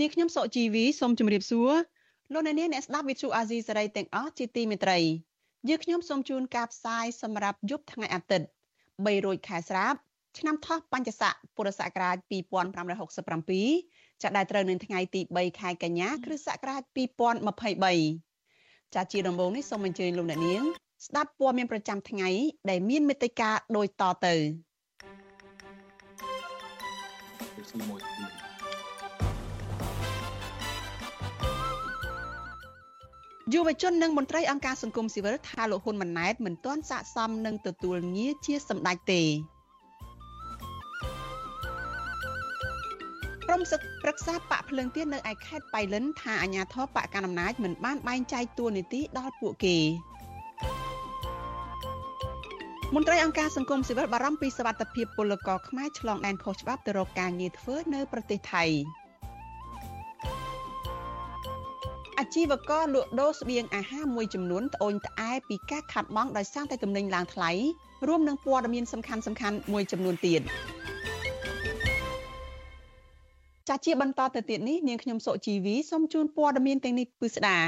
នាងខ្ញុំសុជីវីសូមជម្រាបសួរលោកអ្នកនាងអ្នកស្ដាប់វិទ្យុអាស៊ីសេរីទាំងអស់ជាទីមេត្រីយើងខ្ញុំសូមជូនការផ្សាយសម្រាប់យប់ថ្ងៃអាទិត្យ3រោចខែស្រាប ឆ្នាំថោះបញ្ញស័កពុរសករាជ2567ចាប់ដែលត្រូវនៅថ្ងៃទី3ខែកញ្ញាគ្រិស្តសករាជ2023ចាជាដំបូងនេះសូមអញ្ជើញលោកអ្នកនាង ស្ដាប់ព័ត៌មានប្រចាំថ្ងៃ ដែលមានមេត្តាដូចតទៅ យុវជននិងមន្ត្រីអង្គការសង្គមស៊ីវិលថាលោកហ៊ុនម៉ាណែតមិនទាន់ស័ក្តិសមនឹងទទួលងារជាសម្ដេចទេក្រុមសឹកប្រឹក្សាបកភ្លើងទៀននៅឯខេត្តបៃលិនថាអាញាធរបកកណ្ដាលអំណាចមិនបានបែងចែកតួនាទីដល់ពួកគេមន្ត្រីអង្គការសង្គមស៊ីវិលបារម្ភពីសវត្ថិភាពពលករខ្មែរឆ្លងដែនខុសច្បាប់ទៅរកការងារធ្វើនៅប្រទេសថៃ អាជីវករលក់ដូរស្បៀងអាហារមួយចំនួនត្អូញត្អែពីការខាត់បងដោយសារតែទំនិញឡើងថ្លៃរួមនឹងព័ត៌មានសំខាន់សំខាន់មួយចំនួនទៀតចាជាបន្តទៅទៀតនេះនាងខ្ញុំសុជីវីសូមជូនព័ត៌មានទាំងនេះពិស្ដា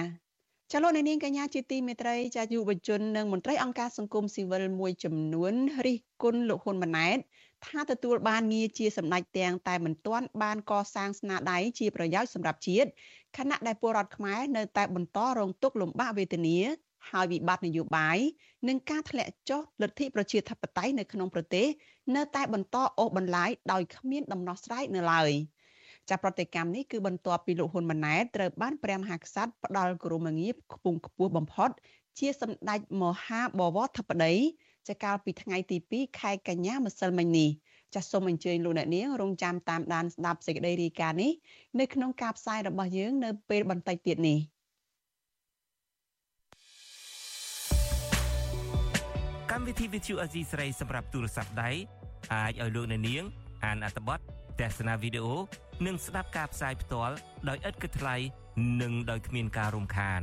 ចលនានាងកញ្ញាជាទីមេត្រីចាយុវជននិងមន្ត្រីអង្គការសង្គមស៊ីវិលមួយចំនួនរិះគន់លោកហ៊ុនម៉ាណែត ថាទទួលបានងារជាសម្ដេចទាំងតែមិនទាន់បានកសាងស្នាដៃជាប្រយោជន៍សម្រាប់ជាតិខណៈដែលពលរដ្ឋខ្មែរនៅតែបន្តរងទុក្ខលំបាកវេទនាហើយវិបត្តិនយោបាយនិងការធ្លាក់ចុះលទ្ធិប្រជាធិបតេយ្យនៅក្នុងប្រទេសនៅតែបន្តអូសបន្លាយដោយគ្មានដំណោះស្រាយនៅឡើយចាប់ប្រតិកម្មនេះគឺបន្ទាប់ពីលោកហ៊ុនម៉ាណែតត្រូវបានព្រះមហាក្សត្រផ្ដាល់គោរមងារខ្ពង់ខ្ពស់បំផុត ជាសម្ដេចមហាបវរធិបតី ចាកាលពីថ្ងៃទី2ខែកញ្ញាម្សិលមិញនេះចាសសូមអញ្ជើញលោកអ្នកនាងរងចាំតាមដានស្ដាប់សេចក្តីរាយការណ៍នេះនៅក្នុងការផ្សាយរបស់យើងនៅពេលបន្តិចទៀតនេះកម្មវិធី Vithu Azizi ស្រីសម្រាប់ទូរស័ព្ទដៃអាចឲ្យលោកអ្នកនាង អានអត្ថបទទស្សនាវីដេអូនិងស្ដាប់ការផ្សាយផ្ទាល់ដោយឥតគិតថ្លៃនិងដោយគ្មានការរំខាន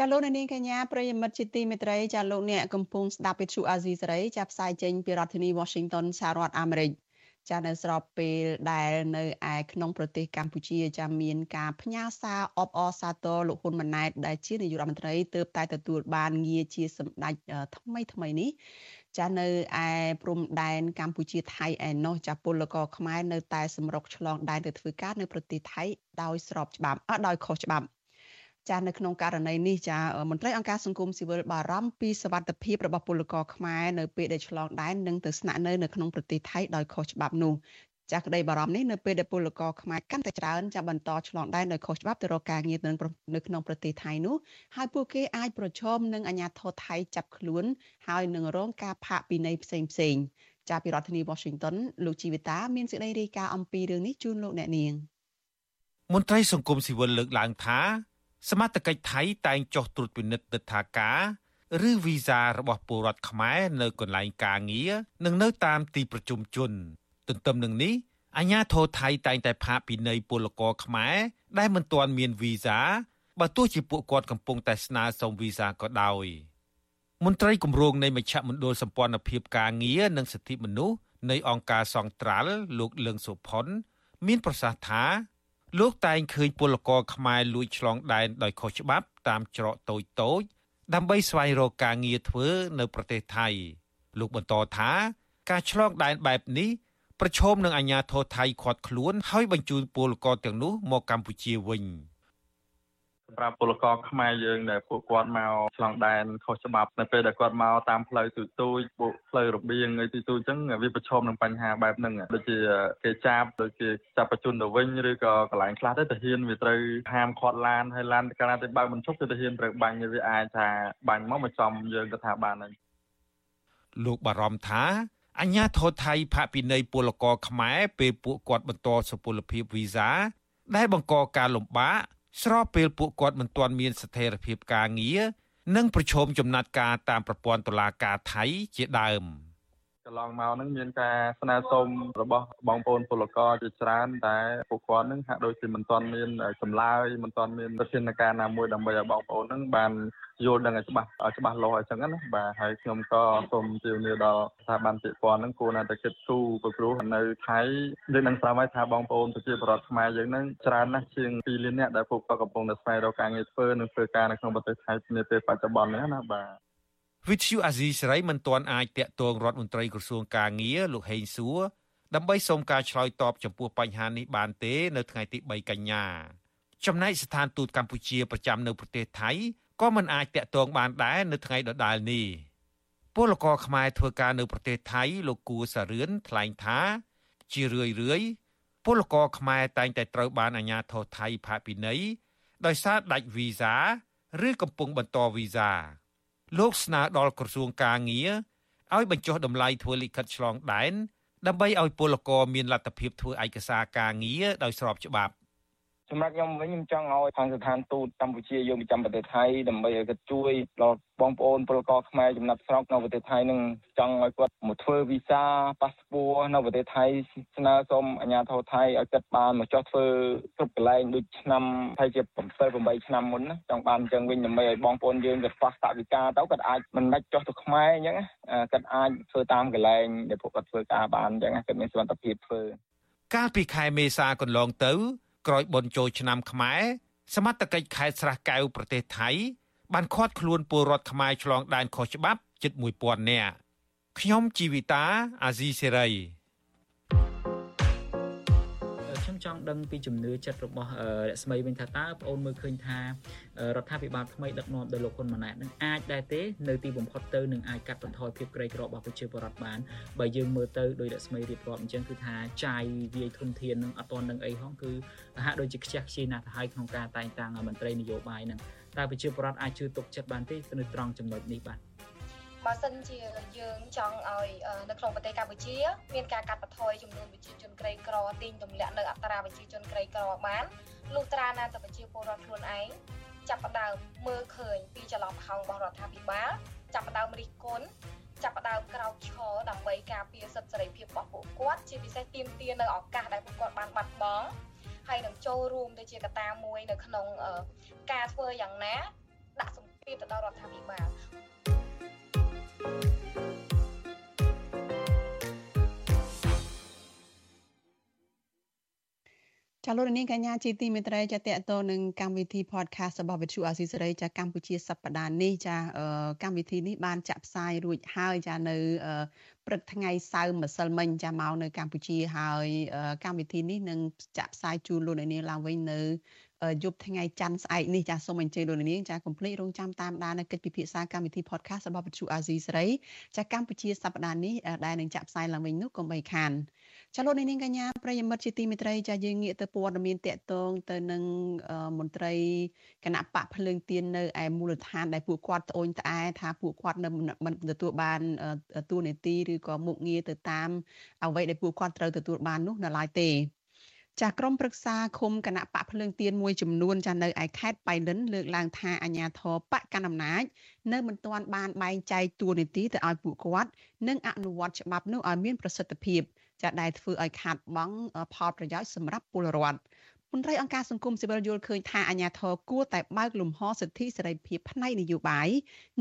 ចាលោកនាងកញ្ញាប្រិយមិត្តជាទីមេត្រីចាលោកអ្នកកំពុងស្ដាប់វិទ្យុអាស៊ីសេរីចាផ្សាយចេញពីរដ្ឋធានី Washington សហរដ្ឋអាមេរិកចានៅស្របពេលដែលនៅឯក្នុងប្រទេសកម្ពុជាចាមានការផ្ញើសារអបអរសាទរលោកហ៊ុនម៉ាណែតដែលជានាយករដ្ឋមន្ត្រីទើបតែទទួលបានងារជាសម្ដេចថ្មីថ្មីនេះចានៅឯព្រំដែនកម្ពុជាថៃឯណោះចាពលករខ្មែរនៅតែសម្រុកឆ្លងដែនទៅធ្វើការនៅប្រទេសថៃដោយស្របច្បាប់ដោយខុសច្បាប់ ចានៅក្នុងករណីនេះចាមន្ត្រីអង្គការសង្គមស៊ីវិលបារម្ភពីសវត្ថិភាពរបស់ពលករខ្មែរនៅពេលដែលឆ្លងដែននិងទៅស្នាក់នៅនៅក្នុងប្រទេសថៃដោយខុសច្បាប់នោះចាក្តីបារម្ភនេះនៅពេលដែលពលករខ្មែរកាន់តែច្រើនចាបន្តឆ្លងដែនដោយខុសច្បាប់ទៅរកការងារនៅក្នុងប្រទេសថៃនោះហើយពួកគេអាចប្រឈមនឹងអាជ្ញាធរថៃចាប់ខ្លួន ហើយនឹងរងការផាកពិន័យផ្សេងផ្សេងចាពីរដ្ឋធានី Washington លោកជីវិតាមានសេចក្តីរាយការណ៍អំពីរឿងនេះជូនលោកអ្នកនាងមន្ត្រីសង្គមស៊ីវិលលើកឡើងថា សមត្ថកិច្ចថៃតែងចុះត្រួតពិនិត្យទិដ្ឋាការឬវីសារបស់ពលរដ្ឋខ្មែរនៅកន្លែងការងារនិងនៅតាមទីប្រជុំជន ទន្ទឹមនឹងនេះអាជ្ញាធរថៃតែងតែផាកពិន័យពលករខ្មែរដែលមិនទាន់មានវីសាបើទោះជាពួកគាត់កំពុងតែស្នើសុំវីសាក៏ដោយមន្ត្រីគម្រោងនៃមជ្ឈមណ្ឌលសម្ព័ន្ធភាពការងារនិងសិទ្ធិមនុស្សនៃអង្គការសង្ត្រាល់លោកលឹងសុផុនមានប្រសាសន៍ថា លោកតែងឃើញពលករខ្មែរលួចឆ្លងដែនដោយខុសច្បាប់តាមច្រកតូចតូចដើម្បីស្វែងរកការងារធ្វើនៅប្រទេសថៃ លោកបន្តថា ការឆ្លងដែនបែបនេះប្រឈមនឹងអាញាធរថៃខាត់ខ្លួន ហើយបញ្ជូនពលករទាំងនោះមកកម្ពុជាវិញ សម្រាប់ពលករខ្មែរយើងដែលពួកគាត់មកឆ្លងដែនខុសច្បាប់នៅពេលដែលគាត់មកតាមផ្លូវទូទូចពួកផ្លូវរបៀងអីទូទូចអញ្ចឹងវាប្រឈមនឹងបញ្ហាបែបហ្នឹងដូចជាគេចាប់ដូចជាចាប់បញ្ជូនទៅវិញឬក៏កន្លែងខ្លះទៅទាហានវាត្រូវហាមខាត់ឡានហើយឡានកាលណាទៅបើកមិនឈប់ទៅទាហានត្រូវបាញ់វាអាចថាបាញ់មកមកចំយើងទៅថាបានហើយលោកបារម្ភថាអញ្ញាធរថៃផាកពិន័យពលករខ្មែរពេលពួកគាត់បន្តសុពលភាពវីសាដែលបង្កការលំបាក ស្របពេលពួកគាត់មិនទាន់មានស្ថិរភាពការងារនិងប្រឈមចំណាត់ការតាមប្រព័ន្ធតុលាការថៃជាដើម។ក ន្លងមកហ្នឹងមានការស្នើសុំរបស់បងប្អូនពលករជាច្រើនតែពួកគាត់ហ្នឹងហាក់ដូចជាមិនទាន់មានចម្លើយមិនទាន់មានវិធានការណាមួយដើម្បីឲ្យបងប្អូនហ្នឹងបានយល់ដឹងឲ្យច្បាស់ច្បាស់លាស់អញ្ចឹងណាបាទហើយខ្ញុំក៏សូមជឿនឿដល់ស្ថាប័នពាក់ព័ន្ធហ្នឹងគួរណាស់តែគិតគូរព្រោះនៅថៃយើងនឹងស្រាវជ្រាវថាបងប្អូនប្រជាពលរដ្ឋខ្មែរយើងហ្នឹងច្រើនណាស់ជាង2លាននាក់ដែលពួកគាត់កំពុងតែស្វែងរកការងារធ្វើនិងធ្វើការនៅក្នុងប្រទេសថៃនាពេលបច្ចុប្បន្ននេះណាបាទ វិទ្យុអាស៊ីសេរីមិនទាន់អាចតាក់ទងរដ្ឋមន្ត្រីក្រសួងកាងារលោកហេងសួរដើម្បីសូមការឆ្លើយតបចំពោះបញ្ហានេះបានទេ នៅថ្ងៃទី3កញ្ញាចំណែកស្ថានទូតកម្ពុជាប្រចាំនៅប្រទេសថៃក៏មិនអាចតាក់ទងបានដែរនៅថ្ងៃដដែលនេះពលករខ្មែរធ្វើការនៅប្រទេសថៃលោកគួសារឿនថ្លែងថា ជារឿយរឿយពលករខ្មែរតែងតែត្រូវបានអាជ្ញាធរថៃផាកពិន័យដោយសារដាច់វីសា ឬកំពុងបន្តវីសា លោកស្នើដល់ក្រសួងកាងារឲ្យបញ្ចុះតម្លៃធ្វើលិខិតឆ្លងដែនដើម្បីឲ្យពលករមានលទ្ធភាពធ្វើឯកសារការងារដោយស្របច្បាប់ សម្រាប់ខ្ញុំវិញខ្ញុំចង់ឲ្យខាងស្ថានទូតកម្ពុជាយកប្រចាំប្រទេសថៃដើម្បីឲ្យគាត់ជួយដល់បងប្អូនពលករខ្មែរចំណាប់ស្រុកនៅប្រទេសថៃនឹងចង់ឲ្យគាត់មកធ្វើវីសាប៉ាសពតនៅប្រទេសថៃស្នើសុំអាជ្ញាធរថៃឲ្យគាត់បានមកចុះធ្វើគ្រប់កន្លែងដូចឆ្នាំហើយជា7 8ឆ្នាំមុនណាចង់បានអញ្ចឹងវិញដើម្បីឲ្យបងប្អូនយើងគាត់ខ្វះតវិការទៅគាត់អាចមិនដាច់ចុះទៅខ្មែរអញ្ចឹងគាត់អាចធ្វើតាមកន្លែងដែលពួកគាត់ធ្វើការបានអញ្ចឹងគាត់មានសមត្ថភាពធ្វើកាលពីខែមេសាកន្លងទៅ ក្រោយបុណ្យចូលឆ្នាំខ្មែរសមត្ថកិច្ចខេត្តស្រះកែវប្រទេសថៃ បានឃាត់ខ្លួនពលរដ្ឋខ្មែរឆ្លងដែនខុសច្បាប់ជិត1000នាក់ខ្ញុំជីវិតាអាស៊ីសេរី ចង់ដឹងពីជំនឿចិត្តរបស់រស្មីវិញថាតើបងអូនមើលឃើញថារដ្ឋាភិបាលថ្មីដឹកនាំដោយលោកហ៊ុនម៉ាណែតនឹងអាចដែរទេនៅទីបំផុតទៅនឹងអាចកាត់បន្ថយភាពក្រីក្ររបស់ប្រជាពលរដ្ឋបានបើយើងមើលទៅដោយរស្មីរៀបរាប់អញ្ចឹងគឺថាចាយវាយធនធាននឹងអត់ទាន់នឹងអីហងគឺហាក់ដូចជាខ្ជះខ្ជាយណាស់ទៅហើយក្នុងការតែងតាំងមន្ត្រីនយោបាយហ្នឹងតើប្រជាពលរដ្ឋអាចជឿទុកចិត្តបានទេនៅត្រង់ចំណុចនេះបាទ បើសិនជាយើងចង់ឲ្យនៅក្នុងប្រទេសកម្ពុជាមានការកាត់បន្ថយចំនួនប្រជាជនក្រីក្រទាញទម្លាក់នៅអត្រាប្រជាជនក្រីក្របានលុះត្រាណាតែប្រជាពលរដ្ឋខ្លួនឯងចាប់ផ្ដើមមើលឃើញពីចន្លោះប្រហោងរបស់រដ្ឋាភិបាលចាប់ផ្ដើមរិះគន់ចាប់ផ្ដើមក្រោកឈរដើម្បីការពារសិទ្ធិសេរីភាពរបស់ពួកគាត់ជាពិសេសទាមទារនៅឱកាសដែលពួកគាត់បានបាត់បង់ហើយនឹងចូលរួមទៅជាកត្តាមួយនៅក្នុងការធ្វើយ៉ាងណាដាក់សម្ពាធទៅដល់រដ្ឋាភិបាលចា លោកនាងកញ្ញាជាទីមេត្រីចាតកតនឹងកម្មវិធី podcast របស់វិទ្យុអាស៊ីសេរីចាកម្ពុជាសប្តាហ៍នេះចាកម្មវិធីនេះបានចាក់ផ្សាយរួចហើយចានៅព្រឹកថ្ងៃសៅរ៍ម្សិលមិញចាមកនៅកម្ពុជាហើយកម្មវិធីនេះនឹងចាក់ផ្សាយជូនលោកនាងឡើងវិញនៅ យប់ថ្ងៃច័ន្ទស្អែកនេះចាសូមអញ្ជើញលោកនាងចាកុំភ្លេចរងចាំតាមដាននៅកិច្ចពិភាក្សាកម្មវិធី podcast របស់វិទ្យុអាស៊ីសេរីចាកម្ពុជាសប្តាហ៍នេះដែលនឹងចាក់ផ្សាយឡើងវិញនោះកុំបីខានចាលោកនាងកញ្ញាប្រិយមិត្តជាទីមេត្រីចាយើងងាកទៅព័ត៌មានតកតងទៅនឹងមន្ត្រីគណៈបកភ្លើងទៀននៅឯមូលដ្ឋានដែលពួកគាត់ត្អូញត្អែថាពួកគាត់នៅមិនទទួលបានទួលនីតិឬក៏មុខងារទៅតាមអ្វីដែលពួកគាត់ត្រូវទទួលបាននោះនៅឡើយទេ ចាក្រមប្រឹក្សាឃុំគណៈបកភ្លើងទៀនមួយចំនួនចានៅឯខេត្តបៃលិនលើកឡើងថាអាញាធរបកកណ្ដាលអំណាចនៅមិនទាន់បានបែងចែកតួនាទីទៅឲ្យពួកគាត់និងអនុវត្តច្បាប់នោះឲ្យមានប្រសិទ្ធភាពចាដែលធ្វើឲ្យខាតបង់ផលប្រយោជន៍សម្រាប់ពលរដ្ឋមន្ត្រីអង្គការសង្គមស៊ីវិលយល់ឃើញថាអាញាធរគួរតែបើកលំហសិទ្ធិសេរីភាពផ្នែកនយោបាយ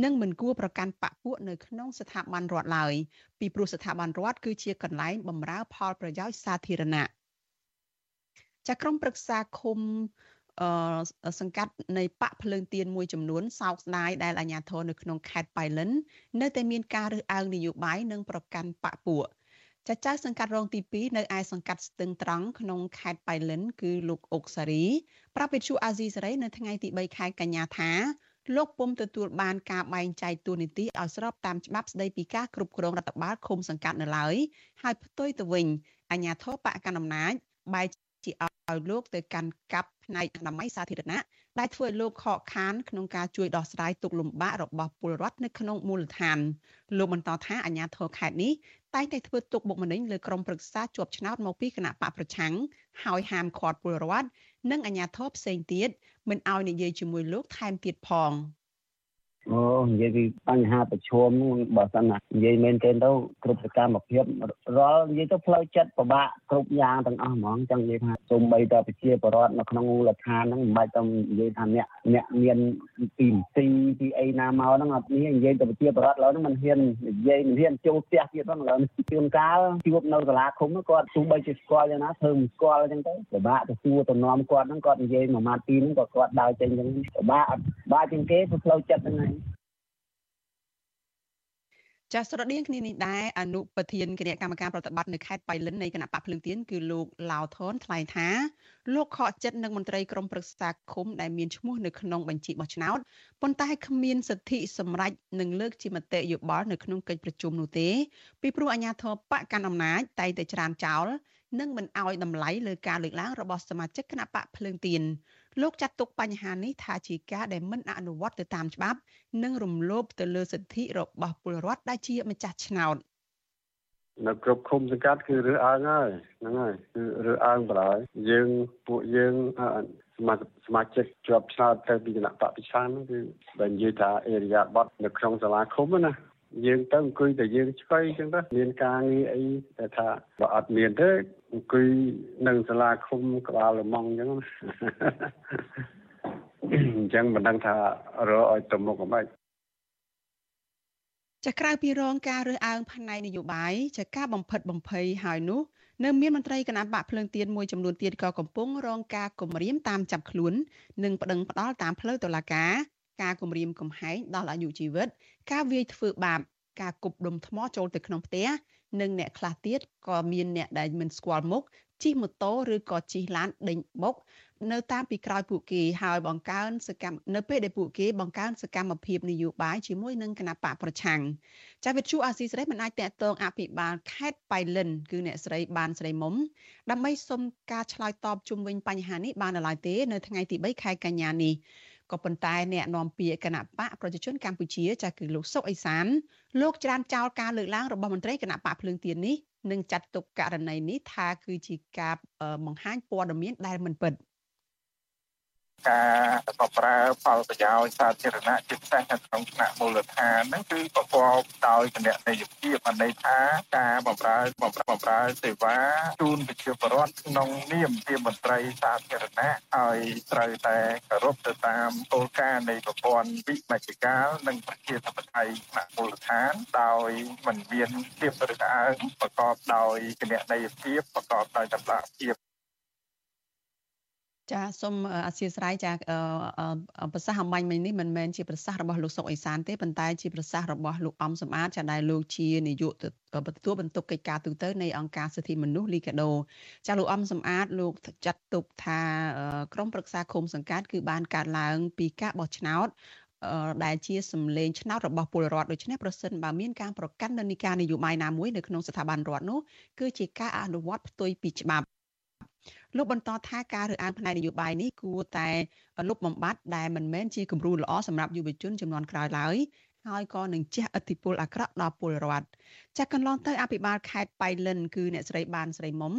និងមិនគួរប្រកាន់បកពួកនៅក្នុងស្ថាប័នរដ្ឋឡើយពីព្រោះស្ថាប័នរដ្ឋគឺជាកន្លែងបម្រើផលប្រយោជន៍សាធារណៈ ចាក្រុមប្រឹក្សាឃុំសង្កាត់នៃបកភ្លើងទៀនមួយចំនួនសោកស្ដាយដែលអាជ្ញាធរនៅក្នុងខេត្តបៃលិននៅតែមានការរើសអើងនយោបាយនិងប្រកាន់បកពួកចាចៅសង្កាត់រងទី2នៅឯសង្កាត់ស្ទឹងត្រង់ក្នុងខេត្តបៃលិន គឺលោកអុកសារីប្រាប់វិទ្យុអាស៊ីសេរីនៅថ្ងៃទី3ខែកញ្ញាថាលោកពុំទទួលបានការបែងចែកតួនាទីឲ្យស្របតាមច្បាប់ស្តីពីការគ្រប់គ្រងរដ្ឋបាលឃុំសង្កាត់នៅឡើយហើយផ្ទុយទៅវិញអាជ្ញាធរបកកណ្ដាលអំណាចបែរជា ឲ្យលោកទៅកាន់កាប់ផ្នែកអនាម័យសាធារណៈដែលធ្វើឲ្យលោកខកខានក្នុងការជួយដោះស្រាយទុក្ខលំបាករបស់ពលរដ្ឋនៅក្នុងមូលដ្ឋានលោកបន្តថាអាជ្ញាធរខេត្តនេះតែងតែធ្វើទុកបុកម្នេញលើក្រុមប្រឹក្សាជាប់ឆ្នោតមកពីគណៈបកប្រឆាំងហើយហាមឃាត់ពលរដ្ឋនិងអាជ្ញាធរផ្សេងទៀតមិនឲ្យនិយាយជាមួយលោកថែមទៀតផង។ អូនិយាយពីបញ្ហាប្រឈមបើសិនណានិយាយមែនទេទៅគ្រប់សកម្មភាពរាល់និយាយទៅផ្លូវចិត្តពិបាកគ្រប់យ៉ាងទាំងអស់ហ្មងចង់និយាយថាសូម្បីតែប្រជាពលរដ្ឋនៅក្នុងមូលដ្ឋានហ្នឹងមិនបាច់ទៅនិយាយថាអ្នកអ្នកមានពីទីពីអីណាមកហ្នឹងអត់នេះនិយាយទៅប្រជាពលរដ្ឋឡើយហ្នឹងមិនហ៊ាននិយាយមិនហ៊ានចូលផ្ទះទៀតហ្នឹងឡើយជួនកាលជួបនៅសាលាឃុំគាត់ទោះបីជាស្គាល់យ៉ាងណាធ្វើមិនស្គាល់អញ្ចឹងទៅពិបាកទៅសួរទៅនាំគាត់ហ្នឹងគាត់និយាយមួយម៉ាត់ពីរហ្នឹងក៏គាត់ដើរចេញអញ្ចឹងពិបាកបាក់ជាងគេព្រោះផ្លូវចិត្តហ្នឹងឯង ចាស្រដៀងគ្នានេះដែរអនុប្រធានគណៈកម្មការប្រតិបត្តិនៅខេត្តបៃលិននៃគណៈបកភ្លឹងទៀនគឺលោកឡាវថនថ្លែងថាលោកខកចិត្តនឹងមន្ត្រីក្រមប្រឹក្សាឃុំដែលមានឈ្មោះនៅក្នុងបញ្ជីបោះឆ្នោតប៉ុន្តែគ្មានសិទ្ធិសម្រេចនឹងលើកជាមតិយោបល់នៅក្នុងកិច្ចប្រជុំនោះទេពីព្រោះអាជ្ញាធរបកកាន់អំណាចតែងតែច្រានចោលនិងមិនអោយតម្លៃលើការលើកឡើងរបស់សមាជិកគណៈបកភ្លើងទៀន លោកចាត់ទុកបញ្ហានេះថាជាការដែលមិនអនុវត្តទៅតាមច្បាប់ និងរំលោភទៅលើសិទ្ធិរបស់ពលរដ្ឋដែលជាម្ចាស់ឆ្នោតនៅគ្រប់ឃុំសង្កាត់គឺរើសអើងហើយហ្នឹងហើយគឺរើសអើងបណ្ដោយយើងពួកយើងសមាសមាជិកជាប់ឆ្នោតទៅពីគណៈបព្វឆានគឺបើនិយាយថាអេរិយាប័តនៅក្នុងសាលាឃុំណា យើងទៅអង្គុយតែយើងឆ្កៃអញ្ចឹងទៅមានការងារអីតែថាបើអត់មានទេអង្គុយនៅសាលាឃុំក្បាលលំងអញ្ចឹងអញ្ចឹងមិនដឹងថារកឲ្យទៅមុខអ្ម៉េចចាក្រៅពីរងការរើសអើងផ្នែកនយោបាយចាការបំផិតបំភ័យហើយនោះនៅមានមន្ត្រីគណៈបកភ្លើងទៀនមួយចំនួនទៀតក៏កំពុងរងការគំរាមតាមចាប់ខ្លួននិងប្តឹងផ្ដាល់តាមផ្លូវតុលាការ ការគំរាមកំហែងដល់អាយុជីវិត ការវាយធ្វើបាប ការគប់ដុំថ្មចូលទៅក្នុងផ្ទះនិងអ្នកខ្លះទៀតក៏មានអ្នកដែលមិនស្គាល់មុខជិះម៉ូតូឬក៏ជិះឡានដេញបុកនៅតាមពីក្រោយពួកគេហើយបង្កើនសកម្មនៅពេលដែលពួកគេបង្កើនសកម្មភាពនយោបាយជាមួយនឹងគណៈបកប្រឆាំងចាវិទ្យុអាស៊ីសេរីមិនអាចតកតងអភិបាលខេត្តបៃលិនគឺអ្នកស្រីបានស្រីមុំដើម្បីសុំការឆ្លើយតបជុំវិញបញ្ហានេះបាននៅឡើយទេ នៅថ្ងៃទី3ខែកញ្ញានេះ ក៏ប៉ុន្តែអ្នកនាំពាក្យគណៈបកប្រជាជនកម្ពុជាចាស់គឺលោកសុកអេសានលោកច្រានចោលការលើកឡើងរបស់មន្ត្រីគណៈបកភ្លើងទៀននេះនិងចាត់ទុកករណីនេះថាគឺជាការបង្ហាញព័ត៌មានដែលមិនពិត។ ការបប្រើផលប្រយោជន៍សាធារណៈជាពិសេសនៅក្នុងថ្នាក់មូលដ្ឋានហ្នឹងគឺប្រកបដោយគណនេយ្យភាពអន័យថាការបម្រើបម្រើសេវាជូនប្រជាពលរដ្ឋក្នុងនាមជាមន្ត្រីសាធារណៈឲ្យត្រូវតែគោរពទៅតាមគោលការណ៍នៃប្រព័ន្ធវិមជ្ឈការនិងប្រជាធិបតេយ្យថ្នាក់មូលដ្ឋានដោយមិនមានភាពរឹងអើងប្រកបដោយគណនេយ្យភាពប្រកបដោយតម្លាភាព ចាសូមអធិស្ឋានចាប្រសាសន៍អំបញ្ញមិញនេះមិនមែនជាប្រសាសន៍របស់លោកសុកអេសានទេប៉ុន្តែជាប្រសាសន៍របស់លោកអំសំអាតចាដែលលោកជានាយកទទួលបន្ទុកកិច្ចការទូតនៃអង្គការសិទ្ធិមនុស្សលីកាដូចាលោកអំសំអាតលោកចាត់ទុកថាក្រមប្រឹក្សាឃុំសង្កាត់គឺបានកាត់ឡើងពីការបោះឆ្នោតដែលជាសម្លេងឆ្នោតរបស់ពលរដ្ឋដូច្នេះប្រសិនបើមានការប្រកាន់និកានយោបាយណាមួយនៅក្នុងស្ថាប័នរដ្ឋនោះគឺជាការអនុវត្តផ្ទុយពីច្បាប់ លោកបន្តថាការរើសអើងផ្នែកនយោបាយនេះគួរតែលុបបំបាត់ដែលមិនមែនជាគំរូល្អសម្រាប់យុវជនចំនួនក្រោយឡើយហើយក៏នឹងជះឥទ្ធិពលអាក្រក់ដល់ពលរដ្ឋចាក់កន្លងទៅអភិបាលខេត្តបៃលិនគឺអ្នកស្រីបានស្រីមុំ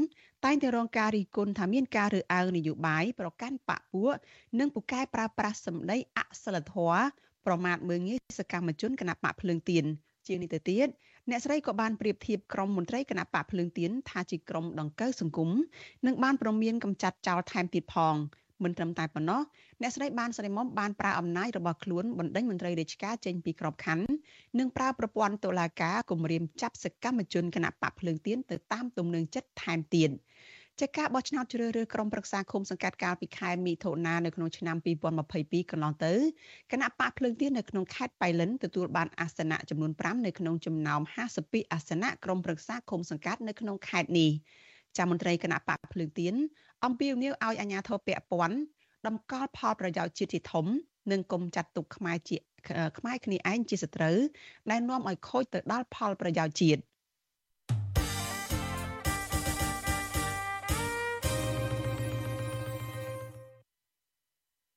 តែងតែរងការរិះគន់ថាមានការរើសអើងនយោបាយប្រកាន់បកពួកនិងពូកែប្រើប្រាស់សម្ដីអសិលធម៌ប្រមាថមើងងាយសកម្មជនគណៈបកភ្លើងទៀនជាងនេះទៅទៀត អ្នកស្រីក៏បានប្រៀបធៀបក្រុមមន្ត្រីគណៈបកភ្លើងទៀនថាជាក្រុមដង្កូវសង្គមនិងបានប្រមានកំចាត់ចោលថែមទៀតផងមិនត្រឹមតែប៉ុណ្ណោះអ្នកស្រីបានស្រីមុំបានប្រើអំណាចរបស់ខ្លួនបណ្ដេញមន្ត្រីរាជការចេញពីក្របខ័ណ្ឌនិងប្រើប្រព័ន្ធតុលាការគម្រាមចាប់សកម្មជនគណៈបកភ្លើងទៀនទៅតាមទំនឹងចិត្តថែមទៀត ចាការបោះឆ្នោតជ្រើសរើសក្រុមប្រឹក្សាឃុំសង្កាត់កាលពីខែមិថុនានៅក្នុងឆ្នាំ2022កន្លងទៅគណៈបកភ្លើងទៀននៅក្នុងខេត្តបៃលិនទទួលបានអាសនៈចំនួន5នៅក្នុងចំណោម52អាសនៈក្រុមប្រឹក្សាឃុំសង្កាត់នៅក្នុងខេត្តនេះចាមន្ត្រីគណៈបកភ្លើងទៀនអំពាវនាវឲ្យអាជ្ញាធរពាក់ព័ន្ធតម្កល់ផលប្រយោជន៍ជាតិជាធំនិងគុំចាត់ទុកខ្មែរជាខ្មែរគ្នាឯងជាសត្រូវដែលនាំឲ្យខូចទៅដល់ផលប្រយោជន៍ជាតិ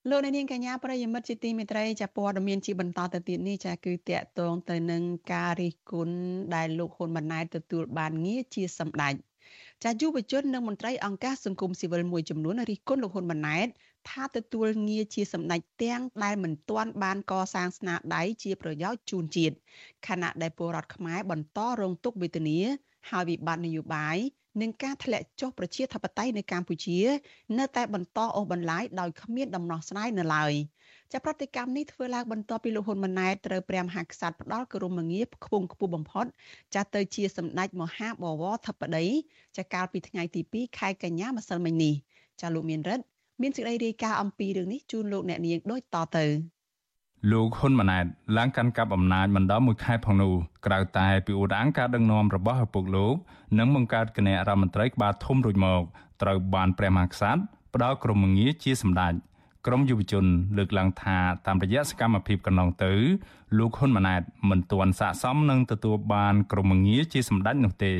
លោកនាងកញ្ញាប្រិយមិត្តជាទីមេត្រីចាព័ត៌មានជាបន្តទៅទៀតនេះចាគឺតកតងទៅនឹងការរិះគន់ដែលលោកហ៊ុនម៉ាណែតទទួលបានងារជាសម្ដេចចាយុវជននិងមន្ត្រីអង្គការសង្គមស៊ីវិលមួយចំនួនរិះគន់លោកហ៊ុនម៉ាណែតថាទទួលងារជាសម្ដេចទាំងដែលមិនទាន់បានកសាងស្នាដៃជាប្រយោជន៍ជូនជាតិខណៈដែលពលរដ្ឋខ្មែរបន្តរងទុក្ខវេទនាហើយវិបត្តិនយោបាយ និងការធ្លាក់ចុះប្រជាធិបតេយ្យនៅកម្ពុជា នៅតែបន្តអូសបន្លាយដោយគ្មានដំណោះស្រាយនៅឡើយចាប្រតិកម្មនេះធ្វើឡើងបន្ទាប់ពីលោកហ៊ុនម៉ាណែតត្រូវព្រះមហាក្សត្រផ្ដាល់គោរមងារខ្ពង់ខ្ពស់បំផុតចាទៅជាសម្ដេចមហាបវរធិបតីចាកាលពីថ្ងៃទី2ខែកញ្ញាម្សិលមិញនេះចាលោកមានរិទ្ធមានសេចក្តីរាយការណ៍អំពីរឿងនេះជូនលោកអ្នកនាងដូចតទៅ លោកហ៊ុនម៉ាណែតឡើងកាន់កាប់អំណាចមិនដល់មួយខែផងនោះក្រៅតែពីឧរាងការដឹកនាំរបស់ឪពុកលោកនិងបង្កើតគណៈរដ្ឋមន្ត្រីក្បាលធំរួចមកត្រូវបានព្រះមហាក្សត្រផ្ដល់ក្រុមងារជាសម្ដេចក្រមយុវជន លើកឡើងថាតាមរយៈសកម្មភាពកន្លងទៅ លោកហ៊ុនម៉ាណែតមិនទាន់ស័ក្តិសមនឹងទទួលបានក្រុមងារជាសម្ដេចនោះទេ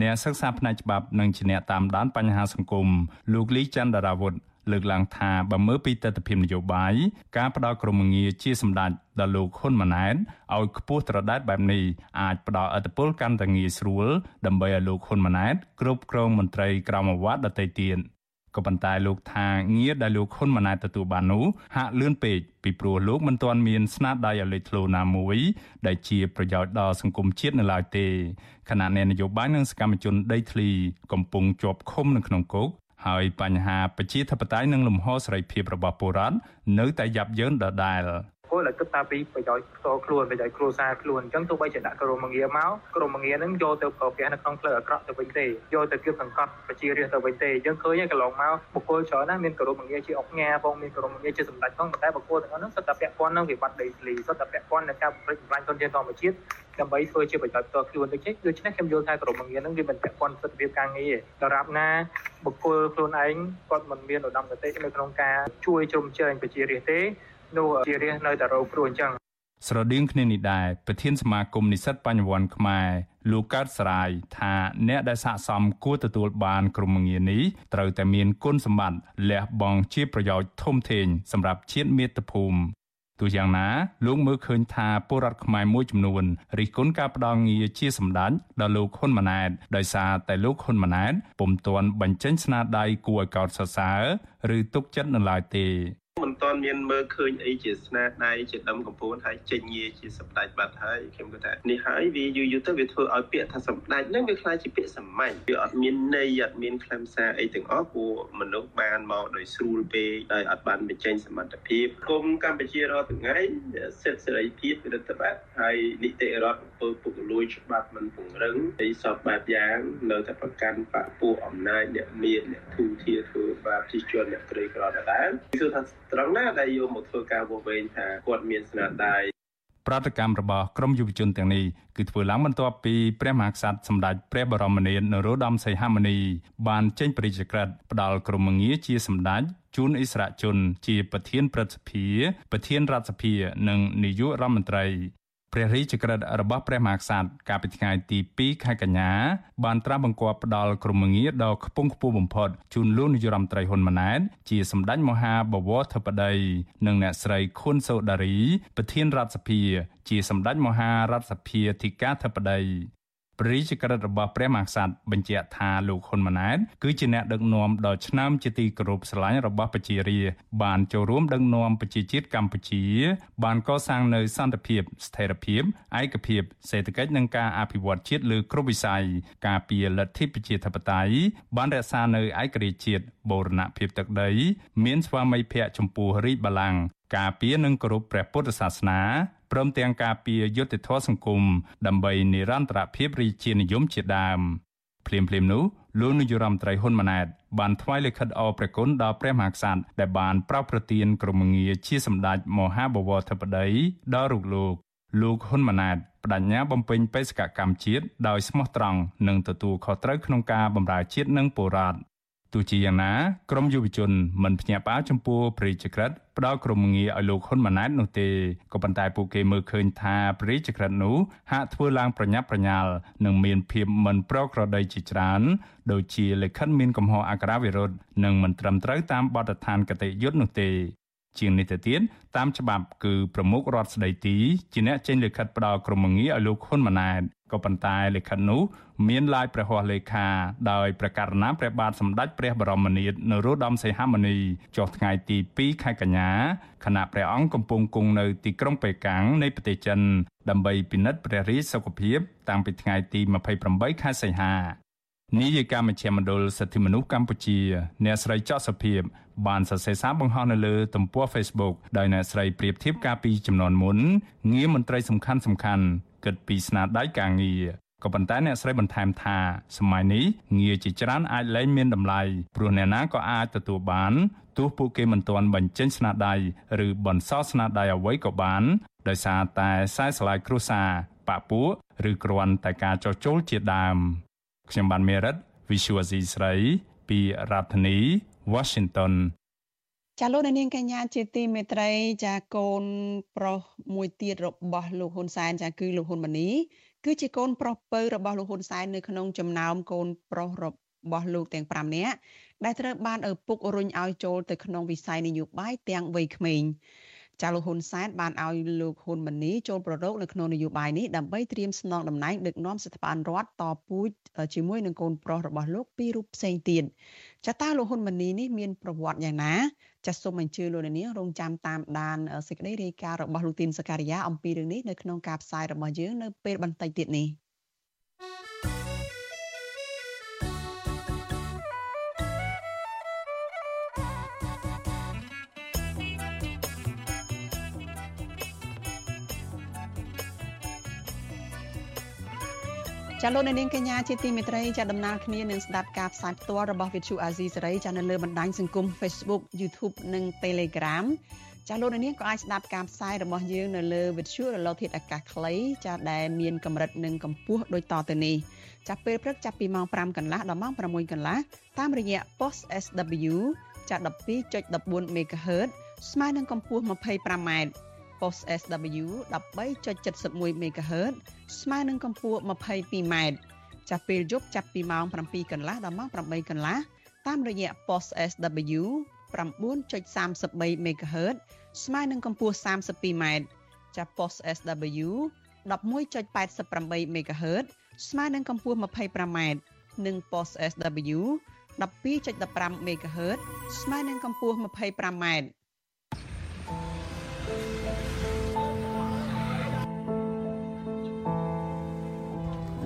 អ្នកសិក្សាផ្នែកច្បាប់និងជាអ្នកតាមដានបញ្ហាសង្គមលោកលីចន្ទរាវុធ លើកឡើងថាបើមើលពីទស្សនវិជ្ជានយោបាយការផ្ដល់ក្រមងារជាសម្ដេចដល់លោកហ៊ុនម៉ាណែតឲ្យខ្ពស់ត្រដែតបែបនេះអាចផ្ដល់ឥទ្ធិពលកាន់តែងាយស្រួលដើម្បីឲ្យលោកហ៊ុនម៉ាណែតគ្រប់គ្រងមន្ត្រីក្រមអាវ៉ាត់ដទៃទៀតក៏ប៉ុន្តែលោកថាងារដែលលោកហ៊ុនម៉ាណែតទទួលបាននោះហាក់លឿនពេកពីព្រោះលោកមិនទាន់មានស្នាដៃឲ្យលេចធ្លោណាមួយ ដែលជាប្រយោជន៍ដល់សង្គមជាតិនៅឡើយទេខណៈអ្នកនយោបាយនិងសកម្មជនដីធ្លីកំពុងជាប់ឃុំនៅក្នុងគុក ហើយបញ្ហាប្រជាធិបតេយ្យនិងលំហសេរីភាពរបស់ពលរដ្ឋនៅតែយ៉ាប់យ៉ឺនដដែល គោលតែគិតតាពីប្រយោជន៍ផ្ទាល់ខ្លួនប្រយោជន៍គ្រួសារខ្លួនអញ្ចឹងទោះបីជាដាក់ក្រុមងារមកក្រុមងារហ្នឹងយកទៅប្រពះនៅក្នុងផ្លូវអាក្រក់ទៅវិញទេយកទៅគៀបសង្កត់ប្រជារាស្ត្រទៅវិញទេអញ្ចឹងឃើញកន្លងមកបុគ្គលច្រើនណាស់មានក្រុមងារជាអុកញ៉ាផងមានក្រុមងារជាសម្ដេចផងតែបុគ្គលទាំងនោះសុទ្ធតែពាក់ព័ន្ធនឹងវិបត្តិដីធ្លីសុទ្ធតែពាក់ព័ន្ធនឹងការប្រព្រឹត្តបំផ្លាញធនធានធម្មជាតិដើម្បីធ្វើជាប្រយោជន៍ផ្ទាល់ខ្លួនដូចនេះដូច្នេះខ្ញុំយល់ថាក្រុមងារហ្នឹងវាមិនពាក់ព័ន្ធសិទ្ធិភាពការងារដរាបណាបុគ្គលខ្លួនឯងគាត់មិនមានឧត្តមគតិនៅក្នុងការជួយជ្រោមជ្រែងប្រជារាស្ត្រទេ នោះជារាសនៅតែរងគ្រោះអញ្ចឹងស្រដៀងគ្នានេះដែរប្រធានសមាគមនិស្សិតបញ្ញវន្តខ្មែរលោកកើតសរាយថាអ្នកដែលស័កសមគួរទទួលបានក្រុមងារនេះត្រូវតែមានគុណសម្បត្តិលះបង់ជាប្រយោជន៍ធំធេងសម្រាប់ជាតិមាតុភូមិទោះយ៉ាងណាលោកមើលឃើញថាពលរដ្ឋខ្មែរមួយចំនួនរិះគន់ការផ្ដល់ងារជាសម្ដេចដល់លោកហ៊ុនម៉ាណែតដោយសារតែលោកហ៊ុនម៉ាណែតពុំទាន់បញ្ចេញស្នាដៃគួរឲ្យកោតសរសើរឬទុកចិត្តនៅឡើយទេ មិនទាន់មានមើលឃើញអីជាស្នាដៃជាដើមកំពូលហើយចេញងារជាសម្ដេចបាត់ហើយខ្ញុំគិតថានេះហើយវាយូរយូរទៅវាធ្វើឲ្យពាក្យថាសម្ដេចហ្នឹងវាខ្លាចជាពាក្យសាមញ្ញវាអត់មានន័យអត់មានខ្លឹមសារអីទាំងអស់ព្រោះមនុស្សបានមកដោយស្រួលពេកដោយអត់បានបញ្ចេញសមត្ថភាពគុំកម្ពុជារាល់ថ្ងៃសិទ្ធិសេរីភាពរដ្ឋបတ်ហើយនីតិរដ្ឋអំពើពុករលួយច្បាប់មិនពង្រឹងហើយសពបែបយ៉ាងនៅតែប្រកាន់បកពួកអំណាចអ្នកមានអ្នកធូរធារធ្វើបាបជាជនអ្នកក្រីក្រដដែលគឺថាត្រង់ណាដែលយកមកធ្វើការវោវែងថាគាត់មានស្នាដៃប្រតិកម្មរបស់ក្រមយុវជនទាំងនេះគឺធ្វើឡើងបន្ទាប់ពីព្រះមហាក្សត្រសម្ដេចព្រះបរមនាថនរោត្តមសីហមុនី បានចេញព្រះរាជក្រឹត្យផ្ដល់ក្រុមងារជាសម្ដេចជូនអិសរាជជន ជាប្រធានព្រឹទ្ធសភាប្រធានរដ្ឋសភា និងនាយករដ្ឋមន្ត្រី ព្រះរាជក្រឹត្យរបស់ព្រះមហាក្សត្រកាលពីថ្ងៃទី2ខែកញ្ញាបានត្រាស់បង្គាប់ផ្ដល់ក្រុមងារដ៏ខ្ពង់ខ្ពស់បំផុតជូនលោកនាយរដ្ឋមន្ត្រីហ៊ុនម៉ាណែតជាសម្ដេចមហាបវរធិបតីនិងអ្នកស្រីខុនសូដារីប្រធានរដ្ឋសភា ជាសម្ដេចមហារដ្ឋសភាធិការធិបតី ព្រះរាជក្រឹត្យរបស់ព្រះមហាក្សត្របញ្ជាក់ថាលោកហ៊ុនម៉ាណែតគឺជាអ្នកដឹកនាំដ៏ឆ្នើមជាទីគោរពស្រឡាញ់របស់ប្រជារាស្ត្របានចូលរួមដឹកនាំប្រជាជាតិកម្ពុជា បានកសាងនូវសន្តិភាព ស្ថិរភាពឯកភាពសេដ្ឋកិច្ចនិងការអភិវឌ្ឍជាតិលើគ្រប់វិស័យការពារលទ្ធិប្រជាធិបតេយ្យបានរក្សានៅឯករាជ្យជាតិបូរណភាពទឹកដី មានស្វាមីភក្តិចំពោះរាជបល្ល័ង្កការពារនិងគោរពព្រះពុទ្ធសាសនាព្រមទាំងការពារយុត្តិធម៌សង្គមដើម្បីនិរន្តរភាពរាជានិយមជាដើមភ្លាមភ្លាមនោះលោកនាយរដ្ឋមន្ត្រីហ៊ុនម៉ាណែតបានថ្វាយលិខិតអរព្រះគុណដល់ព្រះមហាក្សត្រដែលបានប្រោសប្រទានក្រុមងារជាសម្ដេចមហាបវរធិបតីដល់រូបលោកលោកហ៊ុនម៉ាណែតបដញ្ញាបំពេញបេសកកម្មជាតិដោយស្មោះត្រង់និងទទួលខុសត្រូវក្នុងការបម្រើជាតិនិងពលរដ្ឋ ទោះជាយ៉ាងណាក្រមយុវជនមិនភ្ញាក់ផ្អើលចំពោះព្រះរាជក្រឹត្យផ្ដល់ក្រុមងារឲ្យលោកហ៊ុនម៉ាណែតនោះទេក៏ប៉ុន្តែពួកគេមើលឃើញថាព្រះរាជក្រឹត្យនោះហាក់ធ្វើឡើងប្រញាប់ប្រញាល់និងមានភាពមិនប្រក្រតីជាច្រើនដូចជាលិខិតមានកំហុសអក្ខរាវិរុទ្ធនិងមិនត្រឹមត្រូវតាមបទដ្ឋានគតិយុត្តនោះទេ ជាងនេះទៅទៀតតាមច្បាប់គឺប្រមុខរដ្ឋស្ដីទីជាអ្នកចេញលិខិតផ្ដល់ក្រុមងារឲ្យលោកហ៊ុនម៉ាណែតក៏ប៉ុន្តែលិខិតនោះមានឡាយព្រះហស្ថលេខាដោយប្រកាសណាព្រះបាទសម្ដេចព្រះបរមនាថនរោត្តមសីហមុនីចុះថ្ងៃទី2ខែកញ្ញាខណៈព្រះអង្គកំពុងគង់នៅទីក្រុងប៉េកាំងនៃប្រទេសចិន ដើម្បីពិនិត្យព្រះរាជសុខភាព តាំងពីថ្ងៃទី28ខែសីហានាយិកាមជ្ឈមណ្ឌលសិទ្ធិមនុស្សកម្ពុជាអ្នកស្រីចော့សុភាព បានសរសេរសារបង្ហោះនៅលើទំព័រ Facebook ដោយអ្នកស្រីប្រៀបធៀបការពីចំនួនមុនងារមន្ត្រីសំខាន់សំខាន់គិតពីស្នាដៃការងារក៏ប៉ុន្តែអ្នកស្រីបន្ថែមថាសម័យនេះងារជាច្រើនអាចលែងមានតម្លៃព្រោះអ្នកណាក៏អាចទទួលបានទោះពួកគេមិនទាន់បញ្ចេញស្នាដៃឬបន្សល់ស្នាដៃអ្វីក៏បានដោយសារតែខ្សែស្លាយគ្រួសារបាក់ពួកឬគ្រាន់តែការចោះចូលជាដើមខ្ញុំបានមេរិត Visual C ស្រីពីរដ្ឋធានី Washington ចាលោកនាងកញ្ញាជាទីមេត្រី ចាកូនប្រុសមួយទៀតរបស់លោកហ៊ុនសែនចាគឺលោកហ៊ុនម៉ាណីគឺជាកូនប្រុសពៅរបស់លោកហ៊ុនសែននៅក្នុងចំណោមកូនប្រុសរបស់លោកទាំង5នាក់ដែលត្រូវបានឪពុករុញឲ្យចូលទៅក្នុងវិស័យនយោបាយទាំងវ័យក្មេងចាលោកហ៊ុនសែនបានឲ្យលោកហ៊ុនម៉ាណីចូលប្ររោគនៅក្នុងនយោបាយនេះដើម្បីត្រៀមស្នងតំណែងដឹកនាំស្ថាប័នរដ្ឋតពូជជាមួយនឹងកូនប្រុសរបស់លោកពីររូបផ្សេងទៀត ចាតើលោកហ៊ុនម៉ាណីនេះមានប្រវត្តិយ៉ាងណាចាសសូមអញ្ជើញលោកនាងរងចាំតាមដានសេចក្តីរាយការណ៍របស់លោកទីនសការីយ៉ាអំពីរឿងនេះនៅក្នុងការផ្សាយរបស់យើងនៅពេលបន្តិចទៀតនេះ ចាលោកនាងកញ្ញាជាទីមេត្រីចាដំណើរគ្នានឹងស្ដាប់ការផ្សាយផ្ទាល់របស់ Vithu Azizi សេរីចានៅលើបណ្ដាញសង្គម Facebook YouTube និង Telegram ចាលោកនាងក៏អាចស្ដាប់ការផ្សាយរបស់យើងនៅលើ Vithu រលកធាតុអាកាសខ្លីចាដែលមានកម្រិតនិងកម្ពស់ដូចតទៅនេះចាប់ពេលព្រឹកចាប់ពីម៉ោង5កន្លះដល់ម៉ោង6កន្លះតាមរយៈ post SW ចា12.14 MHz ស្មើនឹងកម្ពស់ 25m post SW 13.71 MHz ស្មើនឹងកម្ពស់ 22m ចាប់ពេលយប់ចាប់ពីម៉ោង7កន្លះដល់ម៉ោង8កន្លះតាមរយៈ post SW 9.33 MHz ស្មើនឹងកម្ពស់ 32m ចាប់ post SW 11.88 MHz ស្មើនឹងកម្ពស់ 25m និង post SW 12.15 MHz ស្មើនឹងកម្ពស់ 25m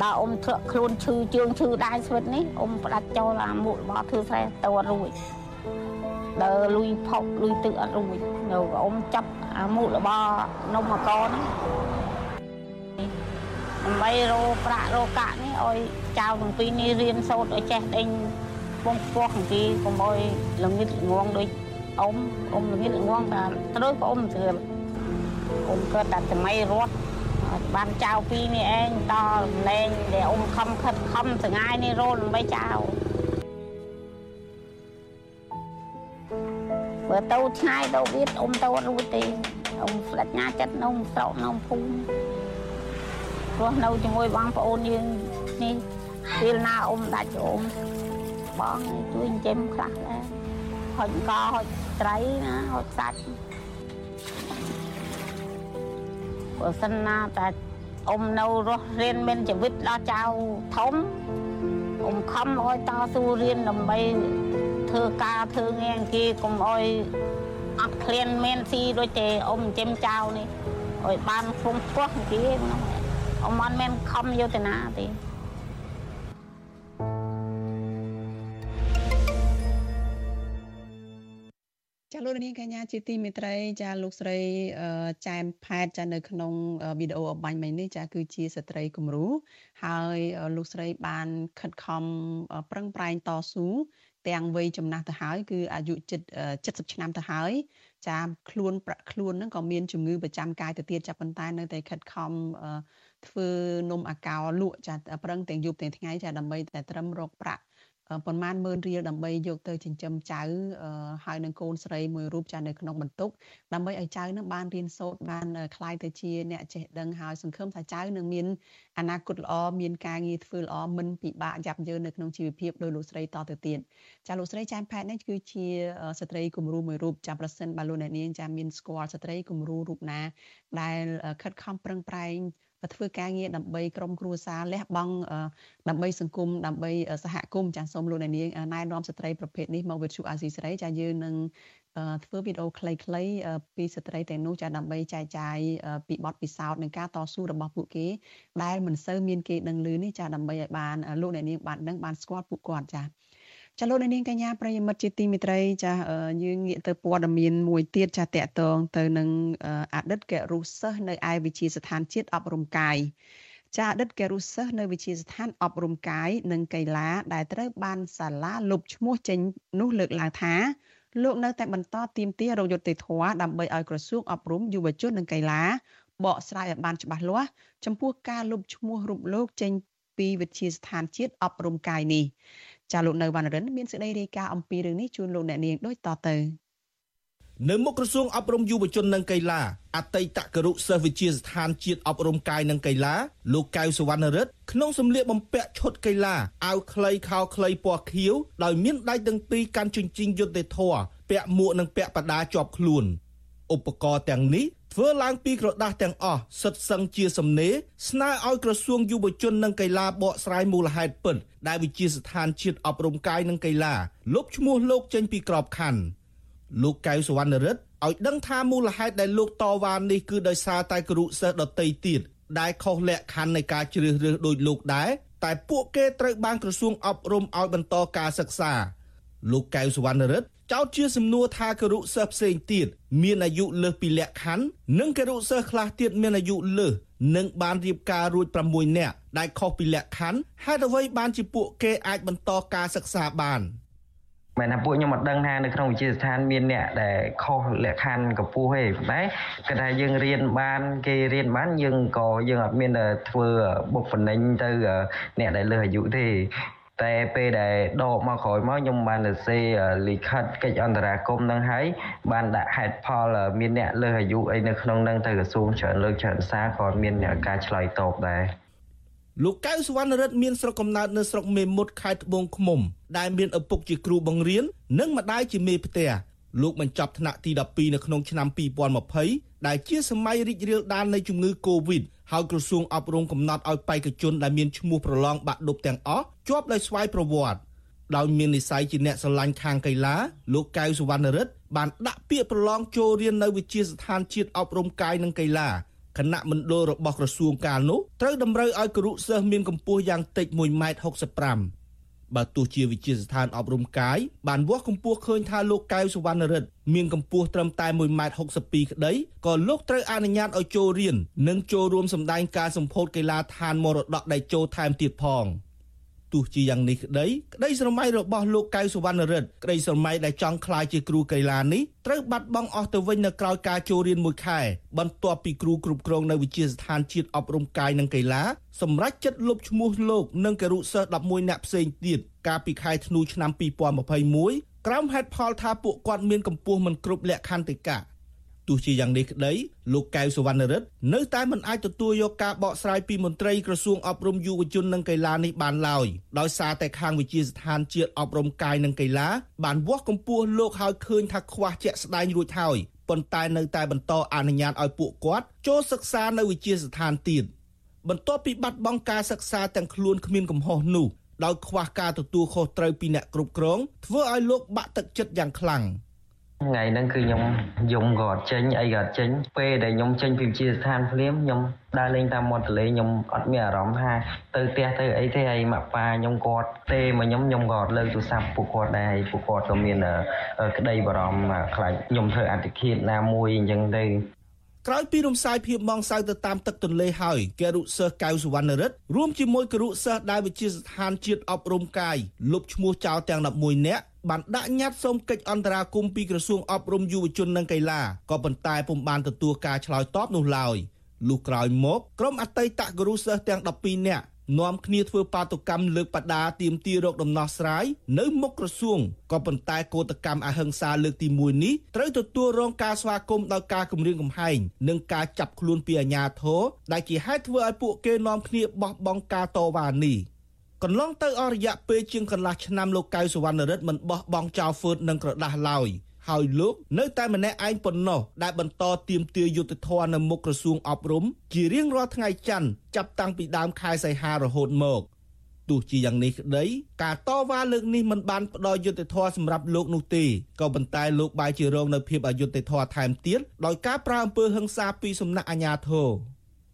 ដល់អ៊ំធ្លាក់ខ្លួនឈឺជើងឈឺដៃស្វិតនេះអ៊ំផ្ដាច់ចូលអាមុខរបស់ធ្វើស្រែតអត់រួចដើរលុយផុកលុយទឹកអត់រួចនៅអ៊ំចាប់អាមុខរបស់នំមកកនេះដើម្បីរោប្រាក់រោកាក់នេះឲ្យចៅទាំងពីរនេះរៀនសូត្រឲ្យចេះដេញពងពោះទាំងពីរកុំឲ្យល្ងិតល្ងងដូចអ៊ំអ៊ំល្ងិតល្ងងតែត្រូវក៏អ៊ំស្រួលអ៊ំគាត់តែសម័យរត់ បានចៅពីរនេះឯងតលែងដែលអ៊ំខំខិតខំសងាយនេះរោដើម្បីចៅបើទៅឆ្ងាយទៅវាអ៊ំទៅអត់រួចទេអ៊ំផ្លាច់ញ៉ាចិត្តនៅស្រុកនៅភូមិព្រោះនៅជាមួយបងប្អូនយើងនេះពេលណាអ៊ំដាច់អ៊ំបងជួយចិញ្ចឹមខ្លះដែរហុចកហុចត្រីណាហុចសាច់ បើសិនណាតែអ៊ំនៅរស់រៀនមានជីវិតដល់ចៅធំអ៊ំខំឲ្យតស៊ូរៀនដើម្បីធ្វើការធ្វើងារគេកុំឲ្យអត់ឃ្លានមានស៊ីដូចទេអ៊ំចិញ្ចឹមចៅនេះឲ្យបានខ្ពង់ខ្ពស់គេហ្នឹងអ៊ំអត់មានខំយុទ្ធនាទេ ចចាលោកនាងកញ្ញាជាទីមេត្រីចាលោកស្រីចែមផែតចានៅក្នុងវីដេអូអបាញ់មិញនេះចាគឺជាស្ត្រីគំរូហើយលោកស្រីបានខិតខំប្រឹងប្រែងតស៊ូទាំងវ័យចំណាស់ទៅហើយគឺអាយុជិត70ឆ្នាំទៅហើយចាខ្លួនប្រាក់ខ្លួនហ្នឹងក៏មានជំងឺប្រចាំកាយទៅទៀតចាប៉ុន្តែនៅតែខិតខំធ្វើនំអាកោលក់ចាប្រឹងទាំងយប់ទាំងថ្ងៃចាដើម្បីតែត្រឹមរកប្រាក់ ប្រមាណ10000រៀលដើម្បីយកទៅចិញ្ចឹមចៅហើយនឹងកូនស្រីមួយរូបចានៅក្នុងបន្ទុកដើម្បីឲ្យចៅនឹងបានរៀនសូត្របានក្លាយទៅជាអ្នកចេះដឹងហើយសង្ឃឹមថាចៅនឹងមានអនាគតល្អមានការងារធ្វើល្អមិនពិបាកយ៉ាប់យ៉ឺននៅក្នុងជីវភាពដោយលោកស្រីតទៅទៀតចាលោកស្រីចាមផែតនេះគឺជាស្ត្រីគំរូមួយរូបចាប្រសិនបើលោកអ្នកនាងចាមានស្គាល់ស្ត្រីគំរូរូបណាដែលខិតខំប្រឹងប្រែង ធ្វើការងារដើម្បីក្រុមគ្រួសារលះបង់ដើម្បីសង្គមដើម្បីសហគមន៍ចាសូមលោកអ្នកនាងណែនាំស្ត្រីប្រភេទនេះមកវិទ្យុអាស៊ីសេរីចាយើងនឹងធ្វើវីដេអូខ្លីៗពីស្ត្រីទាំងនោះចាដើម្បីចែកចាយពីបទពិសោធន៍នៃការតស៊ូរបស់ពួកគេដែលមិនសូវមានគេដឹងឮនេះចាដើម្បីឲ្យបានលោកអ្នកនាងបានដឹងបានស្គាល់ពួកគាត់ចា ចាលោកនាងកញ្ញាប្រិយមិត្តជាទីមេត្រីចាយើងងាកទៅព័ត៌មានមួយទៀតចាតកតងទៅនឹងអតីតករុសិស្សនៅឯវិទ្យាស្ថានជាតិអប់រំកាយចាអតីតករុសិស្សនៅវិទ្យាស្ថានអប់រំកាយនិងកីឡាដែលត្រូវបានសាលាលុបឈ្មោះចេញនោះលើកឡើងថាលោកនៅតែបន្តទៀមទារោគយុត្តិធម៌ដើម្បីឲ្យក្រសួងអប់រំយុវជននិងកីឡាបកស្រាយឲ្យបានច្បាស់លាស់ចំពោះការលុបឈ្មោះរូបលោកចេញពីវិទ្យាស្ថានជាតិអប់រំកាយនេះ ចាលោកនៅវណ្ណរិនមានសេចក្តីរាយការណ៍អំពីរឿងនេះជូនលោកអ្នកនាងដូចតទៅនៅមុខក្រសួងអប់រំយុវជននិងកីឡាអតីតគរុសិស្សវិទ្យាស្ថានជាតិអប់រំកាយនិងកីឡាលោកកៅសវណ្ណរិទ្ធក្នុងសម្លៀកបំពាក់ឈុតកីឡាអាវខ្លីខោខ្លីពណ៌ខៀវដោយមានដៃទាំងពីរកាន់ជញ្ជីងយុទ្ធធរពាក់មួកនិងពាក់បដាជាប់ខ្លួន ឧបករណ៍ទាំងនេះធ្វើឡើងពីក្រដាស់ទាំងអស់សិតសឹងជាសំណេរស្នើឲ្យក្រសួងយុវជននិងកីឡាបកស្រាយមូលហេតុពិតដែលវិជាស្ថានជាតិអប់រំកាយនិងកីឡាលុបឈ្មោះលោកចេញពីក្របខ័ណ្ឌលោកកៅសវណ្ណរិទ្ធឲ្យដឹងថាមូលហេតុដែលលោកតវ៉ានេះគឺដោយសារតែគ្រូសិស្សដតីទៀតដែលខុសលក្ខខណ្ឌនៃការជ្រើសរើសដោយលោកដែរតែពួកគេត្រូវបានក្រសួងអប់រំឲ្យបន្តការសិក្សាលោកកៅសវណ្ណរិទ្ធ ចោទជាសំណួរថាគរុសិស្សផ្សេងទៀតមានអាយុលើសពីលក្ខខណ្ឌនិងគរុសិស្សខ្លះទៀតមានអាយុលើសនិងបានរៀបការរួច6នាក់ដែលខុសពីលក្ខខណ្ឌហេតុអ្វីបានជាពួកគេអាចបន្តការសិក្សាបានមែនថាពួកខ្ញុំអត់ដឹងថានៅក្នុងវិទ្យាស្ថានមានអ្នកដែលខុសលក្ខខណ្ឌកម្ពស់ទេតែគឺថាយើងរៀនបានគេរៀនបានយើងក៏យើងអត់មានធ្វើបុកបនិញទៅអ្នកដែលលើសអាយុទេ តែពេលដែលដកមកក្រោយមកខ្ញុំបានទៅសេលិខិតកិច្ចអន្តរាគមន៍នឹងហើយបានដាក់ហេតុផលមានអ្នកលើសអាយុអីនៅក្នុងនឹងទៅក្រសួងច្រើនលើកច្រើនសារក៏មានការឆ្លើយតបដែរលោកកៅសវណ្ណរិទ្ធមានស្រុកកំណើតនៅស្រុកមេមត់ខេត្តត្បូងឃ្មុំដែលមានឪពុកជាគ្រូបង្រៀននិងម្ដាយជាមេផ្ទះលោកបញ្ចប់ថ្នាក់ទី12នៅក្នុងឆ្នាំ2020 ដែលជាសម័យរីករាលដាលនៃជំងឺ Covid ហើយក្រសួងអប់រំកំណត់ឲ្យបេក្ខជនដែលមានឈ្មោះប្រឡងបាក់ឌុបទាំងអស់ជាប់ដោយស្វ័យប្រវត្តិដោយមាននិស័យជាអ្នកស្រឡាញ់ខាងកីឡាលោកកៅសវណ្ណរិទ្ធបានដាក់ពាក្យប្រឡងចូលរៀននៅវិទ្យាស្ថានជាតិអប់រំកាយនិងកីឡាគណៈមណ្ឌលរបស់ក្រសួងកាលនោះត្រូវតម្រូវឲ្យគរុសិស្សមានកម្ពស់យ៉ាងតិច1ម៉ែត្រ65 បើទោះជាវិជាស្ថានអប់រំកាយបានវាស់កម្ពស់ឃើញថាលោកកៅសវណ្ណរិទ្ធមានកម្ពស់ត្រឹមតែ1ម៉ែត្រ62ក្តីក៏លោកត្រូវអនុញ្ញាតឲ្យចូលរៀននិងចូលរួមសម្ដែងការសម្ពោធកីឡាឋានមរតកដែលចូលថែមទៀតផង។ ទោះជាយ៉ាងនេះក្តីក្តីស្រមៃរបស់លោកកៅសវណ្ណរិទ្ធក្តីស្រមៃដែលចង់ក្លាយជាគ្រូកីឡានេះត្រូវបាត់បង់អស់ទៅវិញនៅក្រៅការចូលរៀនមួយខែបន្ទាប់ពីគ្រូគ្រប់គ្រងនៅវិទ្យាស្ថានជាតិអប់រំកាយនិងកីឡាសម្រាប់ចិត្តលុបឈ្មោះលោកនិងគរុសិស្ស11នាក់ផ្សេងទៀតកាលពីខែធ្នូឆ្នាំ2021ក្រោមហេតុផលថាពួកគាត់មានកម្ពស់មិនគ្រប់លក្ខខណ្ឌទេកា ទោះជាយ៉ាងនេះក្តីលោកកៅសវណ្ណរិទ្ធនៅតែមិនអាចទទួលយកការបកស្រាយពីមន្ត្រីក្រសួងអប់រំយុវជននិងកីឡានេះបានឡើយដោយសារតែខាងវិជាស្ថានជាតិអប់រំកាយនិងកីឡាបានវាស់កម្ពស់លោកហើយឃើញថាខ្វះជាក់ស្ដែងរួចហើយប៉ុន្តែនៅតែបន្តអនុញ្ញាតឲ្យពួកគាត់ចូលសិក្សានៅវិជាស្ថានទៀតបន្ទាប់ពីបាត់បង់ការសិក្សាទាំងខ្លួនគ្មានកំហុសនោះដោយខ្វះការទទួលខុសត្រូវពីអ្នកគ្រប់គ្រងធ្វើឲ្យលោកបាក់ទឹកចិត្តយ៉ាងខ្លាំង ថ្ងៃហ្នឹងគឺខ្ញុំយំក៏អត់ចេញអីក៏អត់ចេញពេលដែលខ្ញុំចេញពីវិទ្យាស្ថានភ្លាមខ្ញុំដើរលេងតាមមាត់ទន្លេខ្ញុំអត់មានអារម្មណ៍ថាទៅផ្ទះទៅអីទេហើយម៉ាក់ប៉ាខ្ញុំគាត់ទេមកខ្ញុំខ្ញុំក៏អត់លើកទូរស័ព្ទពួកគាត់ដែរហើយពួកគាត់ក៏មានក្តីបារម្ភខ្លាចខ្ញុំធ្វើអតិឃាតណាមួយអញ្ចឹងទៅក្រោយពីរំសាយភាពមងសៅទៅតាមទឹកទន្លេហើយគរុសិស្សកៅសវណ្ណរិទ្ធរួមជាមួយគរុសិស្សដែលវិទ្យាស្ថានជាតិអប់រំកាយលុបឈ្មោះចោលទាំង11នាក់ បានដាក់ញត្តិសូមកិច្ចអន្តរាគមន៍ពីក្រសួងអប់រំយុវជននិងកីឡាក៏ប៉ុន្តែពុំបានទទួលការឆ្លើយតបនោះឡើយលុះក្រោយមកក្រុមអតីតគរុសិស្សទាំង12នាក់នាំគ្នាធ្វើបាតុកម្មលើកបដាទៀមទីរកដំណោះស្រាយនៅមុខក្រសួងក៏ប៉ុន្តែកោតកម្មអហិង្សាលើកទី1នេះត្រូវទទួលរងការស្វាគមន៍ដោយការគំរាមកំហែងនិងការចាប់ខ្លួនពីអាជ្ញាធរដែលជាហេតុធ្វើឲ្យពួកគេនាំគ្នាបោះបង់ការតវ៉ានេះ កន្លងទៅអស់រយៈពេលជាងកន្លះឆ្នាំលោកកៅសវណ្ណរិទ្ធមិនបោះបង់ចោលហ្វឺតនិងក្រដាស់ឡើយហើយលោកនៅតែម្នាក់ឯងប៉ុណ្ណោះដែលបន្តទៀមទាយុទ្ធធរនៅមុខក្រសួងអប់រំជារៀងរាល់ថ្ងៃច័ន្ទចាប់តាំងពីដើមខែសីហារហូតមកទោះជាយ៉ាងនេះក្តីការតវ៉ាលើកនេះមិនបានផ្ដល់យុត្តិធម៌សម្រាប់លោកនោះទេក៏ប៉ុន្តែលោកបែរជារងនៅភាពអយុត្តិធម៌ថែមទៀតដោយការប្រើអំពើហិង្សាពីសំណាក់អាជ្ញាធរ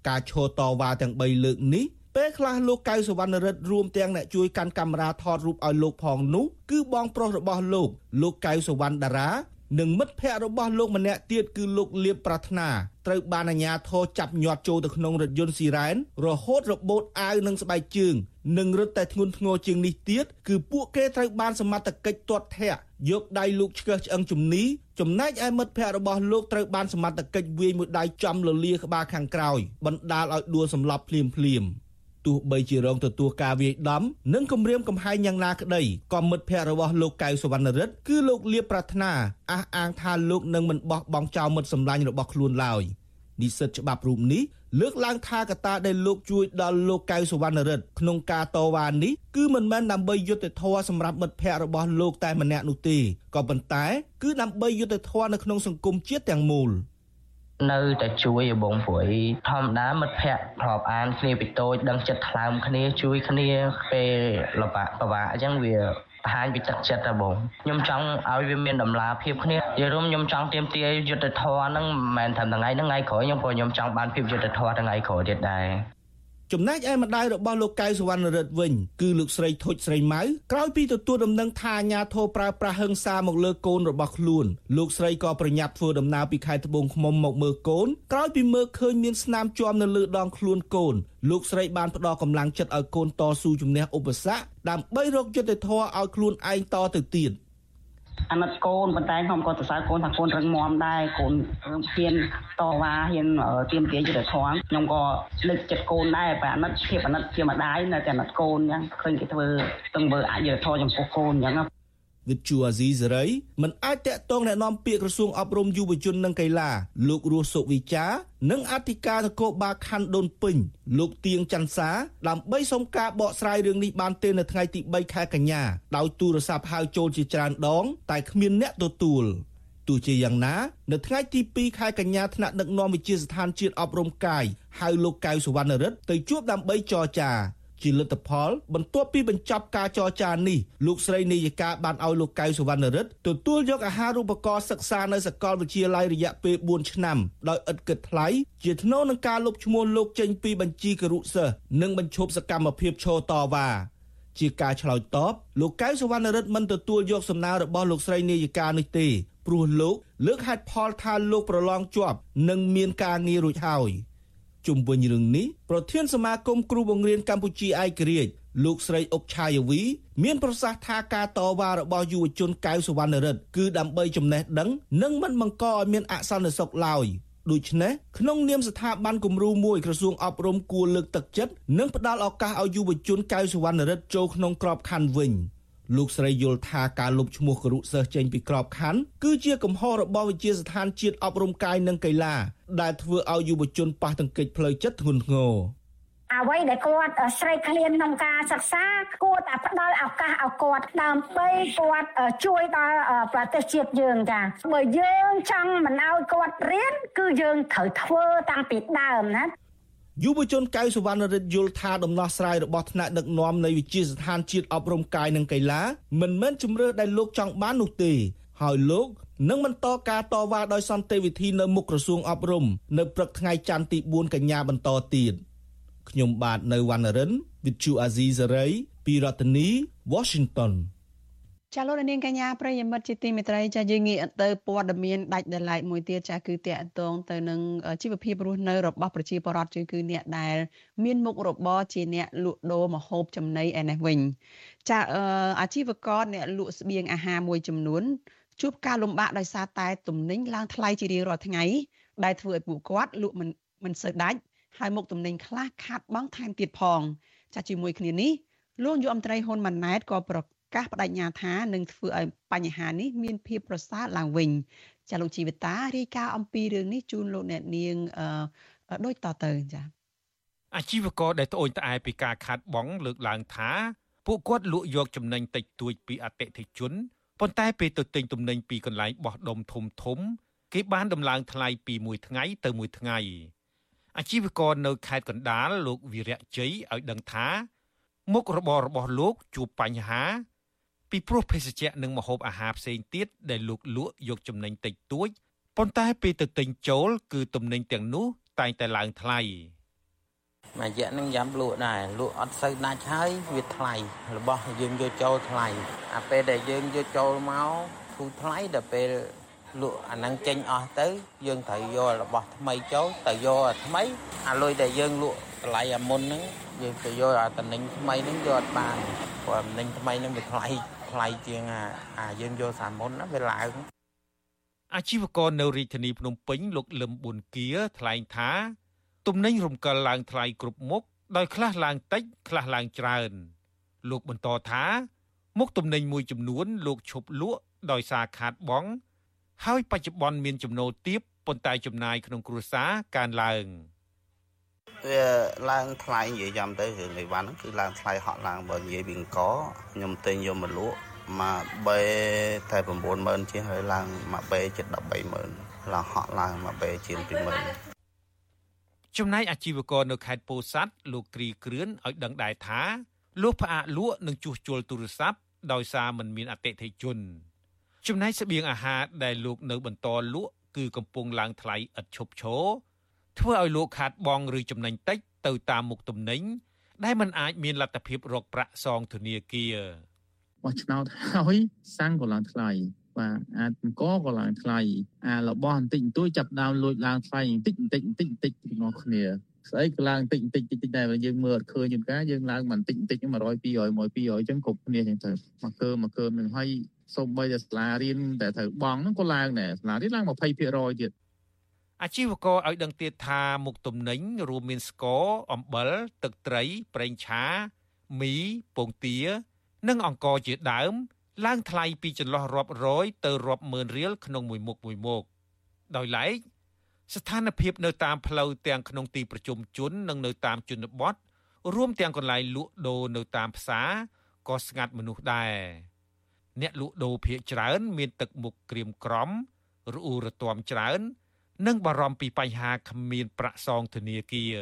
ការឈរតវ៉ាទាំង3លើកនេះ ពេលខ្លះលោកកៅសវណ្ណរិទ្ធរួមទាំងអ្នកជួយកាន់កាមេរ៉ាថតរូបឲ្យលោកផងនោះគឺបងប្រុសរបស់លោកលោកកៅសវណ្ណតារានិងមិត្តភ័ក្តិរបស់លោកម្នាក់ទៀតគឺលោកលៀបប្រាថ្នាត្រូវបានអាជ្ញាធរចាប់ញាត់ចូលទៅក្នុងរថយន្តស៊ីរ៉ែនរហូតរបូតអាវនិងស្បែកជើងនិងរឹតតែធ្ងន់ធ្ងរជាងនេះទៀតគឺពួកគេត្រូវបានសមត្ថកិច្ចទាត់ធាក់យកដៃលោកឆ្កឹះឆ្អឹងជំនីចំណែកឯមិត្តភ័ក្តិរបស់លោកត្រូវបានសមត្ថកិច្ចវាយមួយដៃចំលលាក្បាលខាងក្រោយបណ្ដាលឲ្យដួលសម្លាប់ភ្លាមភ្លាម។ ទោះបីជារងទទួលការវាយដំនិងគំរាមកំហែងយ៉ាងណាក្តីក៏មិត្តភ័ក្តិរបស់លោកកៅសវណ្ណរិទ្ធគឺលោកលៀបប្រាថ្នាអះអាងថាលោកនឹងមិនបោះបង់ចោលមិត្តសម្លាញ់របស់ខ្លួនឡើយនិស្សិតច្បាប់រូបនេះលើកឡើងថាកត្តាដែលលោកជួយដល់លោកកៅសវណ្ណរិទ្ធក្នុងការតវ៉ានេះគឺមិនមែនដើម្បីយុត្តិធម៌សម្រាប់មិត្តភ័ក្តិរបស់លោកតែម្នាក់នោះទេក៏ប៉ុន្តែ គឺដើម្បីយុត្តិធម៌នៅក្នុងសង្គមជាតិទាំងមូល។ នៅតែជួយឲ្យបងព្រួយធម្មតាមិត្តភ័ក្តិធ្លាប់អានគ្នាពីតូចដឹងចិត្តថ្លើមគ្នាជួយគ្នាពេលលំបាកពិបាកអញ្ចឹងវាបង្ហាញពីទឹកចិត្តដែរបងខ្ញុំចង់ឲ្យវាមានតម្លាភាពគ្នាយល់ខ្ញុំចង់ទៀមទាយុទ្ធធរហ្នឹងមិនមែនត្រឹមថ្ងៃហ្នឹងថ្ងៃក្រោយខ្ញុំក៏ខ្ញុំចង់បានភាពយុទ្ធធរថ្ងៃក្រោយទៀតដែរ ចំណែកឯម្ដាយរបស់លោកកៅសវណ្ណរិទ្ធវិញគឺលោកស្រីធុចស្រីម៉ៅក្រោយពីទទួលដំណឹងថាអាញាធរប្រើប្រាស់ហិង្សាមកលើកូនរបស់ខ្លួនលោកស្រីក៏ប្រញាប់ធ្វើដំណើរពីខេត្តត្បូងឃ្មុំមកមើលកូនក្រោយពីមើលឃើញមានស្នាមជាប់នៅលើដងខ្លួនកូនលោកស្រីបានផ្ដល់កម្លាំងចិត្តឲ្យកូនតស៊ូជំនះឧបសគ្គដើម្បីរកយុត្តិធម៌ឲ្យខ្លួនឯងតទៅទៀត។ អាណិតកូនប៉ុន្តែខ្ញុំក៏សរសើរកូនថាកូនរឹងមាំដែរកូនហ៊ានតវ៉ាហ៊ានទៀមទាយុទ្ធធម៌ខ្ញុំក៏លើកចិត្តកូនដែរបើអាណិតភាពអាណិតជាម្ដាយនៅតែអាណិតកូនអញ្ចឹងឃើញគេធ្វើទង្វើអយុត្តិធម៌ចំពោះកូនអញ្ចឹង វិទ្យុអាស៊ីសេរីមិនអាចតាក់ទងណែនាំពាក្យក្រសួងអប់រំយុវជននិងកីឡាលោករស់សុវិចានិងអធិការនគរបាលខណ្ឌដូនពេញលោកទៀងច័ន្ទសាដើម្បីសុំការបកស្រាយរឿងនេះបានទេនៅថ្ងៃទី3ខែកញ្ញាដោយទូរស័ព្ទហៅចូលជាច្រើនដង តែគ្មានអ្នកទទួលទោះជាយ៉ាងណា នៅថ្ងៃទី2ខែកញ្ញាថ្នាក់ដឹកនាំវិទ្យាស្ថានជាតិអប់រំកាយហៅលោកកៅសុវណ្ណរិទ្ធទៅជួបដើម្បីចរចា ជាលទ្ធផលបន្ទាប់ពីបញ្ចប់ការចរចានេះលោកស្រីនាយិកាបានឲ្យលោកកៅសវណ្ណរិទ្ធទទួលយកអាហារូបករណ៍សិក្សានៅសាកលវិទ្យាល័យរយៈពេល4ឆ្នាំដោយឥតគិតថ្លៃជាថ្នូរនឹងការលុបឈ្មោះលោកចេញពីបញ្ជីគរុសិស្សនិងបញ្ឈប់សកម្មភាពឈរតវ៉ាជាការឆ្លើយតបលោកកៅសវណ្ណរិទ្ធមិនទទួលយកសំណើរបស់លោកស្រីនាយិកានេះទេព្រោះលោកលើកហេតុផលថាលោកប្រឡងជាប់ និងមានការងាររួចហើយ។ ជុំវិញរឿងនេះប្រធានសមាគមគ្រូបង្រៀនកម្ពុជាឯករាជ្យលោកស្រីអុកឆាយវី មានប្រសាសន៍ថាការតវ៉ារបស់យុវជនកៅសវណ្ណរិទ្ធគឺដើម្បីចំណេះដឹង និងមិនបង្កឲ្យមានអសន្តិសុខឡើយដូច្នេះក្នុងនាមស្ថាប័នគំរូមួយក្រសួងអប់រំគួរលើកទឹកចិត្តនិងផ្ដល់ឱកាសឲ្យយុវជនកៅសវណ្ណរិទ្ធចូលក្នុងក្របខ័ណ្ឌវិញ។ លោកស្រីយល់ថាការលុបឈ្មោះគរុសិស្សចេញពីក្របខ័ណ្ឌគឺជាកំហុសរបស់វិជាស្ថានជាតិអប់រំកាយនិងកីឡាដែលធ្វើឲ្យយុវជនប៉ះទង្គិចផ្លូវចិត្តធ្ងន់ធ្ងរអ្វីដែលគាត់ស្រេកឃ្លានក្នុងការសិក្សាគួរតែផ្ដល់ឱកាសឲ្យគាត់ដើម្បីគាត់ជួយដល់ប្រទេសជាតិយើងចាបើយើងចង់មិនឲ្យគាត់រៀនគឺយើងត្រូវធ្វើតាំងពីដើមណា យុវជនកៅសវណ្ណរិទ្ធយល់ថាដំណោះស្រាយរបស់ថ្នាក់ដឹកនាំនៃវិជាស្ថានជាតិអប់រំកាយនិងកីឡាមិនមែនជំរឿដែលលោកចង់បាននោះទេហើយលោកនឹងបន្តការតវ៉ាដោយសន្តិវិធីនៅមុខក្រសួងអប់រំនៅព្រឹកថ្ងៃច័ន្ទទី4កញ្ញាបន្តទៀតខ្ញុំបាទនៅវណ្ណរិន With Chu Azizi Saray ពីរដ្ឋធានី Washington ចាលោកនាងកញ្ញាប្រិយមិត្តជាទីមេត្រីចាយើងងាកទៅព័ត៌មានដាច់ដライមួយទៀតចាគឺតកតងទៅនឹងជីវភាពរស់នៅរបស់ប្រជាពលរដ្ឋគឺអ្នកដែលមានមុខរបរជាអ្នកលក់ដូរម្ហូបចំណីឯនេះវិញចាអាជីវករអ្នកលក់ស្បៀងអាហារមួយចំនួនជួបការលំបាកដោយសារតែទំនិញឡើងថ្លៃជារៀងរាល់ថ្ងៃដែលធ្វើឲ្យពួកគាត់លក់មិនមិនសូវដាច់ហើយមុខទំនិញខ្លះខាត់បង់ថែមទៀតផង ចាជាមួយគ្នានេះលោកយុអមត្រីហ៊ុនម៉ាណែតក៏ប្រ កាសបដិញ្ញាថានឹងធ្វើឲ្យបញ្ហានេះមានភាពប្រសើរឡើងវិញចាលោកជីវិតារាយការណ៍អំពីរឿងនេះជូនលោកអ្នកនាងអឺដូចតទៅចាអាជីវករដែលត្អូញត្អែពីការខាត់បងលើកឡើងថាពួកគាត់លក់យកចំណេញតិចតួចពីអតិថិជនប៉ុន្តែពេលទៅទិញទំនិញពីកន្លែងបោះដុំធំធំ គេបានដំឡើងថ្លៃពីមួយថ្ងៃទៅមួយថ្ងៃអាជីវករនៅខេត្តកណ្ដាលលោកវីរៈជ័យឲ្យដឹងថាមុខរបររបស់លោកជួបបញ្ហា ពីព្រោះភេសជ្ជៈនិងម្ហូបអាហារផ្សេងទៀតដែលលោកលក់យកចំណេញតិចតួចប៉ុន្តែពេលទៅទិញចូល គឺទំនិញទាំងនោះតែងតែឡើងថ្លៃមួយរយៈនឹងយ៉ាំលក់ដែរលក់អត់សូវដាច់ហើយវាថ្លៃរបស់យើងយកចូលថ្លៃអាពេលដែលយើងយកចូលមកធូរថ្លៃដល់ពេលលក់អាហ្នឹងចេញអស់ទៅយើងត្រូវយករបស់ថ្មីចូលទៅយកអាថ្មីអាលុយដែលយើងលក់តម្លៃអាមុនហ្នឹងយើងទៅយកអាតំណែងថ្មីហ្នឹងយកអត់បានព្រោះតំណែងថ្មីហ្នឹងវាថ្លៃ ថ្លៃជាងអាអាយើងយកសាមុនណាវាឡើងអាជីវករនៅរាជធានីភ្នំពេញលោកលឹមប៊ុនគៀថ្លែងថា ទំនិញរំកិលឡើងថ្លៃគ្រប់មុខដោយខ្លះឡើងតិចខ្លះឡើងច្រើន លោកបន្តថាមុខទំនិញមួយចំនួន លោកឈប់លក់ដោយសារខាតបង់ហើយបច្ចុប្បន្នមានចំណូលទាបប៉ុន្តែចំណាយក្នុងគ្រួសារកើនឡើង វាឡើងថ្លៃនិយាយចាំទៅរឿងអីវ៉ាន់ហ្នឹងគឺឡើងថ្លៃហក់ឡើងបើនិយាយពីអង្គខ្ញុំទិញយកមកលក់មកបេតែ90000ជាងហើយឡើងមកបេជិត130,000ឡើងហក់ឡើងមកបេជាង20000ចំណែកអាជីវករនៅខេត្តពោធិ៍សាត់លោកគ្រីគ្រឿនឲ្យដឹងដែរថាលោកផ្អាកលក់នឹងជួសជុលទូរស័ព្ទដោយសារមិនមានអតិថិជន ចំណែកស្បៀងអាហារដែលលោកនៅបន្តលក់គឺកំពុងឡើងថ្លៃឥតឈប់ឈរ ធ្វើឲ្យលោកខាតបង់ឬចំណេញតិចទៅតាមមុខទំនិញដែលมันអាចមានលទ្ធភាពរកប្រាក់សងធនាគារបោះឆ្នោតហើយសាំងក៏ឡើងថ្លៃបាទអាចអង្គក៏ឡើងថ្លៃអារបស់បន្តិចបន្តួចចាប់ដើមលួចឡើងថ្លៃបន្តិចបន្តិចបន្តិចបន្តិចទាំងអស់គ្នាស្អីក៏ឡើងបន្តិចបន្តិចបន្តិចដែរយើងមើលអត់ឃើញយន្តការយើងឡើងបន្តិចបន្តិច100 200 100 200អញ្ចឹងគ្រប់គ្នាអញ្ចឹងទៅមកកើមកកើនឹងហើយសូម្បីតែសាលារៀនដែលត្រូវបង់ហ្នឹងក៏ឡើងដែរសាលារៀនឡើង20%ទៀត អាជីវករឲ្យដឹងទៀតថាមុខទំនិញរួមមានស្ករអំបិលទឹកត្រីប្រេងឆាមីពងទា និងអង្ករជាដើម ឡើងថ្លៃពីចន្លោះរាប់រយទៅរាប់ម៉ឺនរៀលក្នុងមួយមុខមួយមុខដោយឡែកស្ថានភាពនៅតាមផ្លូវទាំងក្នុងទីប្រជុំជននិងនៅតាមជនបទរួមទាំងកន្លែងលក់ដូរនៅតាមផ្សារក៏ស្ងាត់មនុស្សដែរអ្នកលក់ដូរភ ieck ច្រើន មានទឹកមុខក្រៀមក្រំរអ៊ូរទាំច្រើន និងបារម្ភពីបញ្ហាគ្មានប្រាក់សងធនាគារ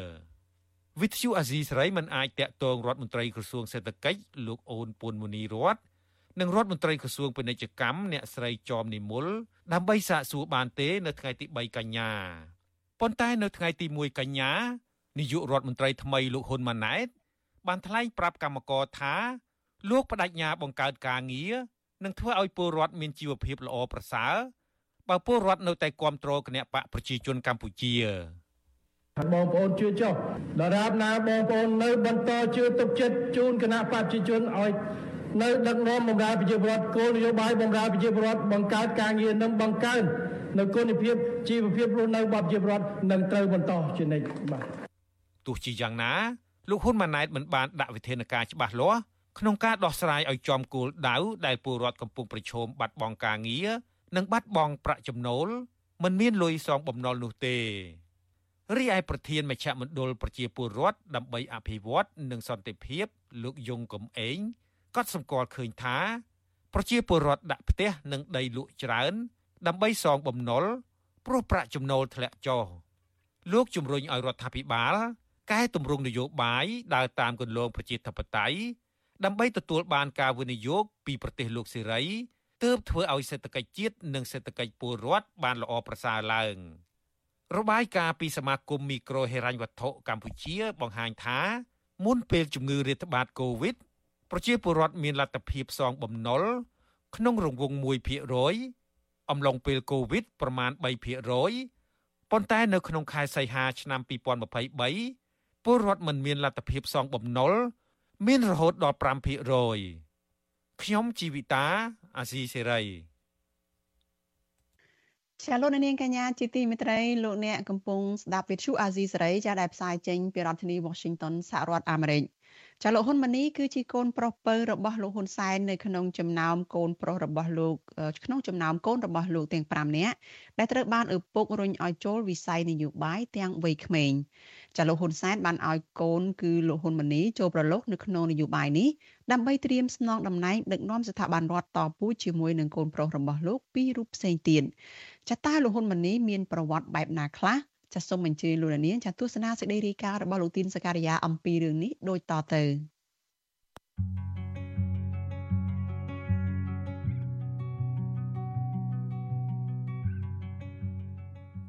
វិទ្យុអាស៊ីសេរីមិនអាចតាក់ទងរដ្ឋមន្ត្រីក្រសួងសេដ្ឋកិច្ចលោកអូនពួនមូនីរតនិងរដ្ឋមន្ត្រីក្រសួងពាណិជ្ជកម្មអ្នកស្រីចอมនិមលដើម្បីសាកសួរបានទេនៅថ្ងៃទី3កញ្ញាប៉ុន្តែនៅថ្ងៃទី1កញ្ញានាយករដ្ឋមន្ត្រីថ្មីលោកហ៊ុនម៉ាណែតបានថ្លែងប្រាប់កម្មករថាលោកបដិញ្ញាបង្កើតការងារនិងធ្វើឲ្យពលរដ្ឋមានជីវភាពល្អប្រសើរ បើពលរដ្ឋនៅតែគ្រប់គ្រងគណៈបកប្រជាជនកម្ពុជាបងប្អូនជឿចុះដរាបណាបងប្អូននៅបន្តជឿទុកចិត្តជូនគណៈបព្វជិជនឲ្យនៅដឹកនាំបម្រើប្រជាពលរដ្ឋគោលនយោបាយបម្រើប្រជាពលរដ្ឋបង្កើតការងារនិងបង្កើននៅគុណភាពជីវភាពរស់នៅរបស់ប្រជាពលរដ្ឋនឹងត្រូវបន្តជានិច្ចបាទទោះជាយ៉ាងណាលោកហ៊ុនម៉ាណែតមិនបានដាក់វិធានការច្បាស់លាស់ក្នុងការដោះស្រាយឲ្យចំគោលដៅដែលពលរដ្ឋកំពុងប្រឈមបាត់បង់ការងារ និងបាត់បង់ប្រាក់ចំណូលមិនមានលុយសងបំណុលនោះទេរីឯប្រធានមជ្ឈមណ្ឌលប្រជាពលរដ្ឋដើម្បីអភិវឌ្ឍនិងសន្តិភាព លោកយងកំឯងកត់សម្គាល់ឃើញថា ប្រជាពលរដ្ឋដាក់ផ្ទះនិងដីលក់ច្រើន ដើម្បីសងបំណុលព្រោះប្រាក់ចំណូលធ្លាក់ចុះលោកជំរុញឲ្យរដ្ឋាភិបាលកែតម្រង់នយោបាយដើរតាមគន្លងប្រជាធិបតេយ្យដើម្បីទទួលបានការវិនិយោគពីប្រទេសលោកសេរី ទើបធ្វើឲ្យសេដ្ឋកិច្ចជាតិនិងសេដ្ឋកិច្ចពលរដ្ឋបានល្អប្រសើរឡើងរបាយការណ៍ពីសមាគមមីក្រូហិរញ្ញវត្ថុកម្ពុជា បង្ហាញថាមុនពេលជំងឺរាតត្បាតកូវីដប្រជាពលរដ្ឋមានលទ្ធភាពសងបំណុលក្នុងរង្វង់1%អំឡុងពេលកូវីដប្រមាណ3%ប៉ុន្តែនៅក្នុងខែសីហាឆ្នាំ2023ពលរដ្ឋមិនមានលទ្ធភាពសងបំណុលមានរហូតដល់5%ខ្ញុំជីវិតា អាស៊ីសេរីចាលោកនាងកញ្ញាជាទីមេត្រីលោកអ្នកកំពុងស្ដាប់វិទ្យុអាស៊ីសេរីចាដែលផ្សាយចេញពីរដ្ឋធានី Washington សហរដ្ឋអាមេរិក ចាលោកហ៊ុនម៉ាណីគឺជាកូនប្រុសពៅរបស់លោកហ៊ុនសែននៅក្នុងចំណោមកូនប្រុសរបស់លោកក្នុងចំណោមកូនរបស់លោកទាំង5នាក់ដែលត្រូវបានឪពុករុញឲ្យចូលវិស័យនយោបាយទាំងវ័យក្មេងចាលោកហ៊ុនសែនបានឲ្យកូនគឺលោកហ៊ុនម៉ាណីចូលប្រឡូកនៅក្នុងនយោបាយនេះដើម្បីត្រៀមស្នងតំណែងដឹកនាំស្ថាប័នរដ្ឋតពូជាមួយនឹងកូនប្រុសរបស់លោកពីររូបផ្សេងទៀតចាតើលោកហ៊ុនម៉ាណីមានប្រវត្តិបែបណាខ្លះ ចាសសូមអញ្ជើញលោកនាងចាទស្សនាសេចក្តីរាយការណ៍របស់លោកទីនសការីយ៉ាអំពីរឿងនេះដូចតទៅ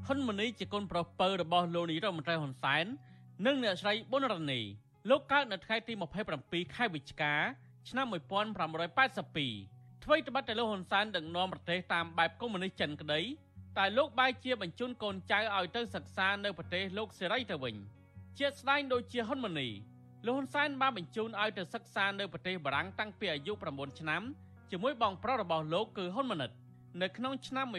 ហ៊ុនម៉ាណីជាកូនប្រុសពៅរបស់លោកនាយរដ្ឋមន្ត្រីហ៊ុនសែននិងអ្នកស្រីប៊ុនរ៉ានីលោកកើតនៅថ្ងៃទី27ខែវិច្ឆិកាឆ្នាំ1982អ្វីត្បិតតែលោកហ៊ុនសែនដឹកនាំប្រទេសតាមបែបកុម្មុយនីសចិនក្តី តែលោកបែរជាបញ្ជូនកូនចៅឲ្យទៅសិក្សានៅប្រទេសលោកសេរីទៅវិញជាស្ដែងដូចជាហ៊ុនម៉ាណីលោកហ៊ុនសែនបានបញ្ជូនឲ្យទៅសិក្សានៅប្រទេសបារាំងតាំងពីអាយុ9ឆ្នាំជាមួយបងប្រុសរបស់លោកគឺហ៊ុនម៉ាណិតនៅក្នុងឆ្នាំ1991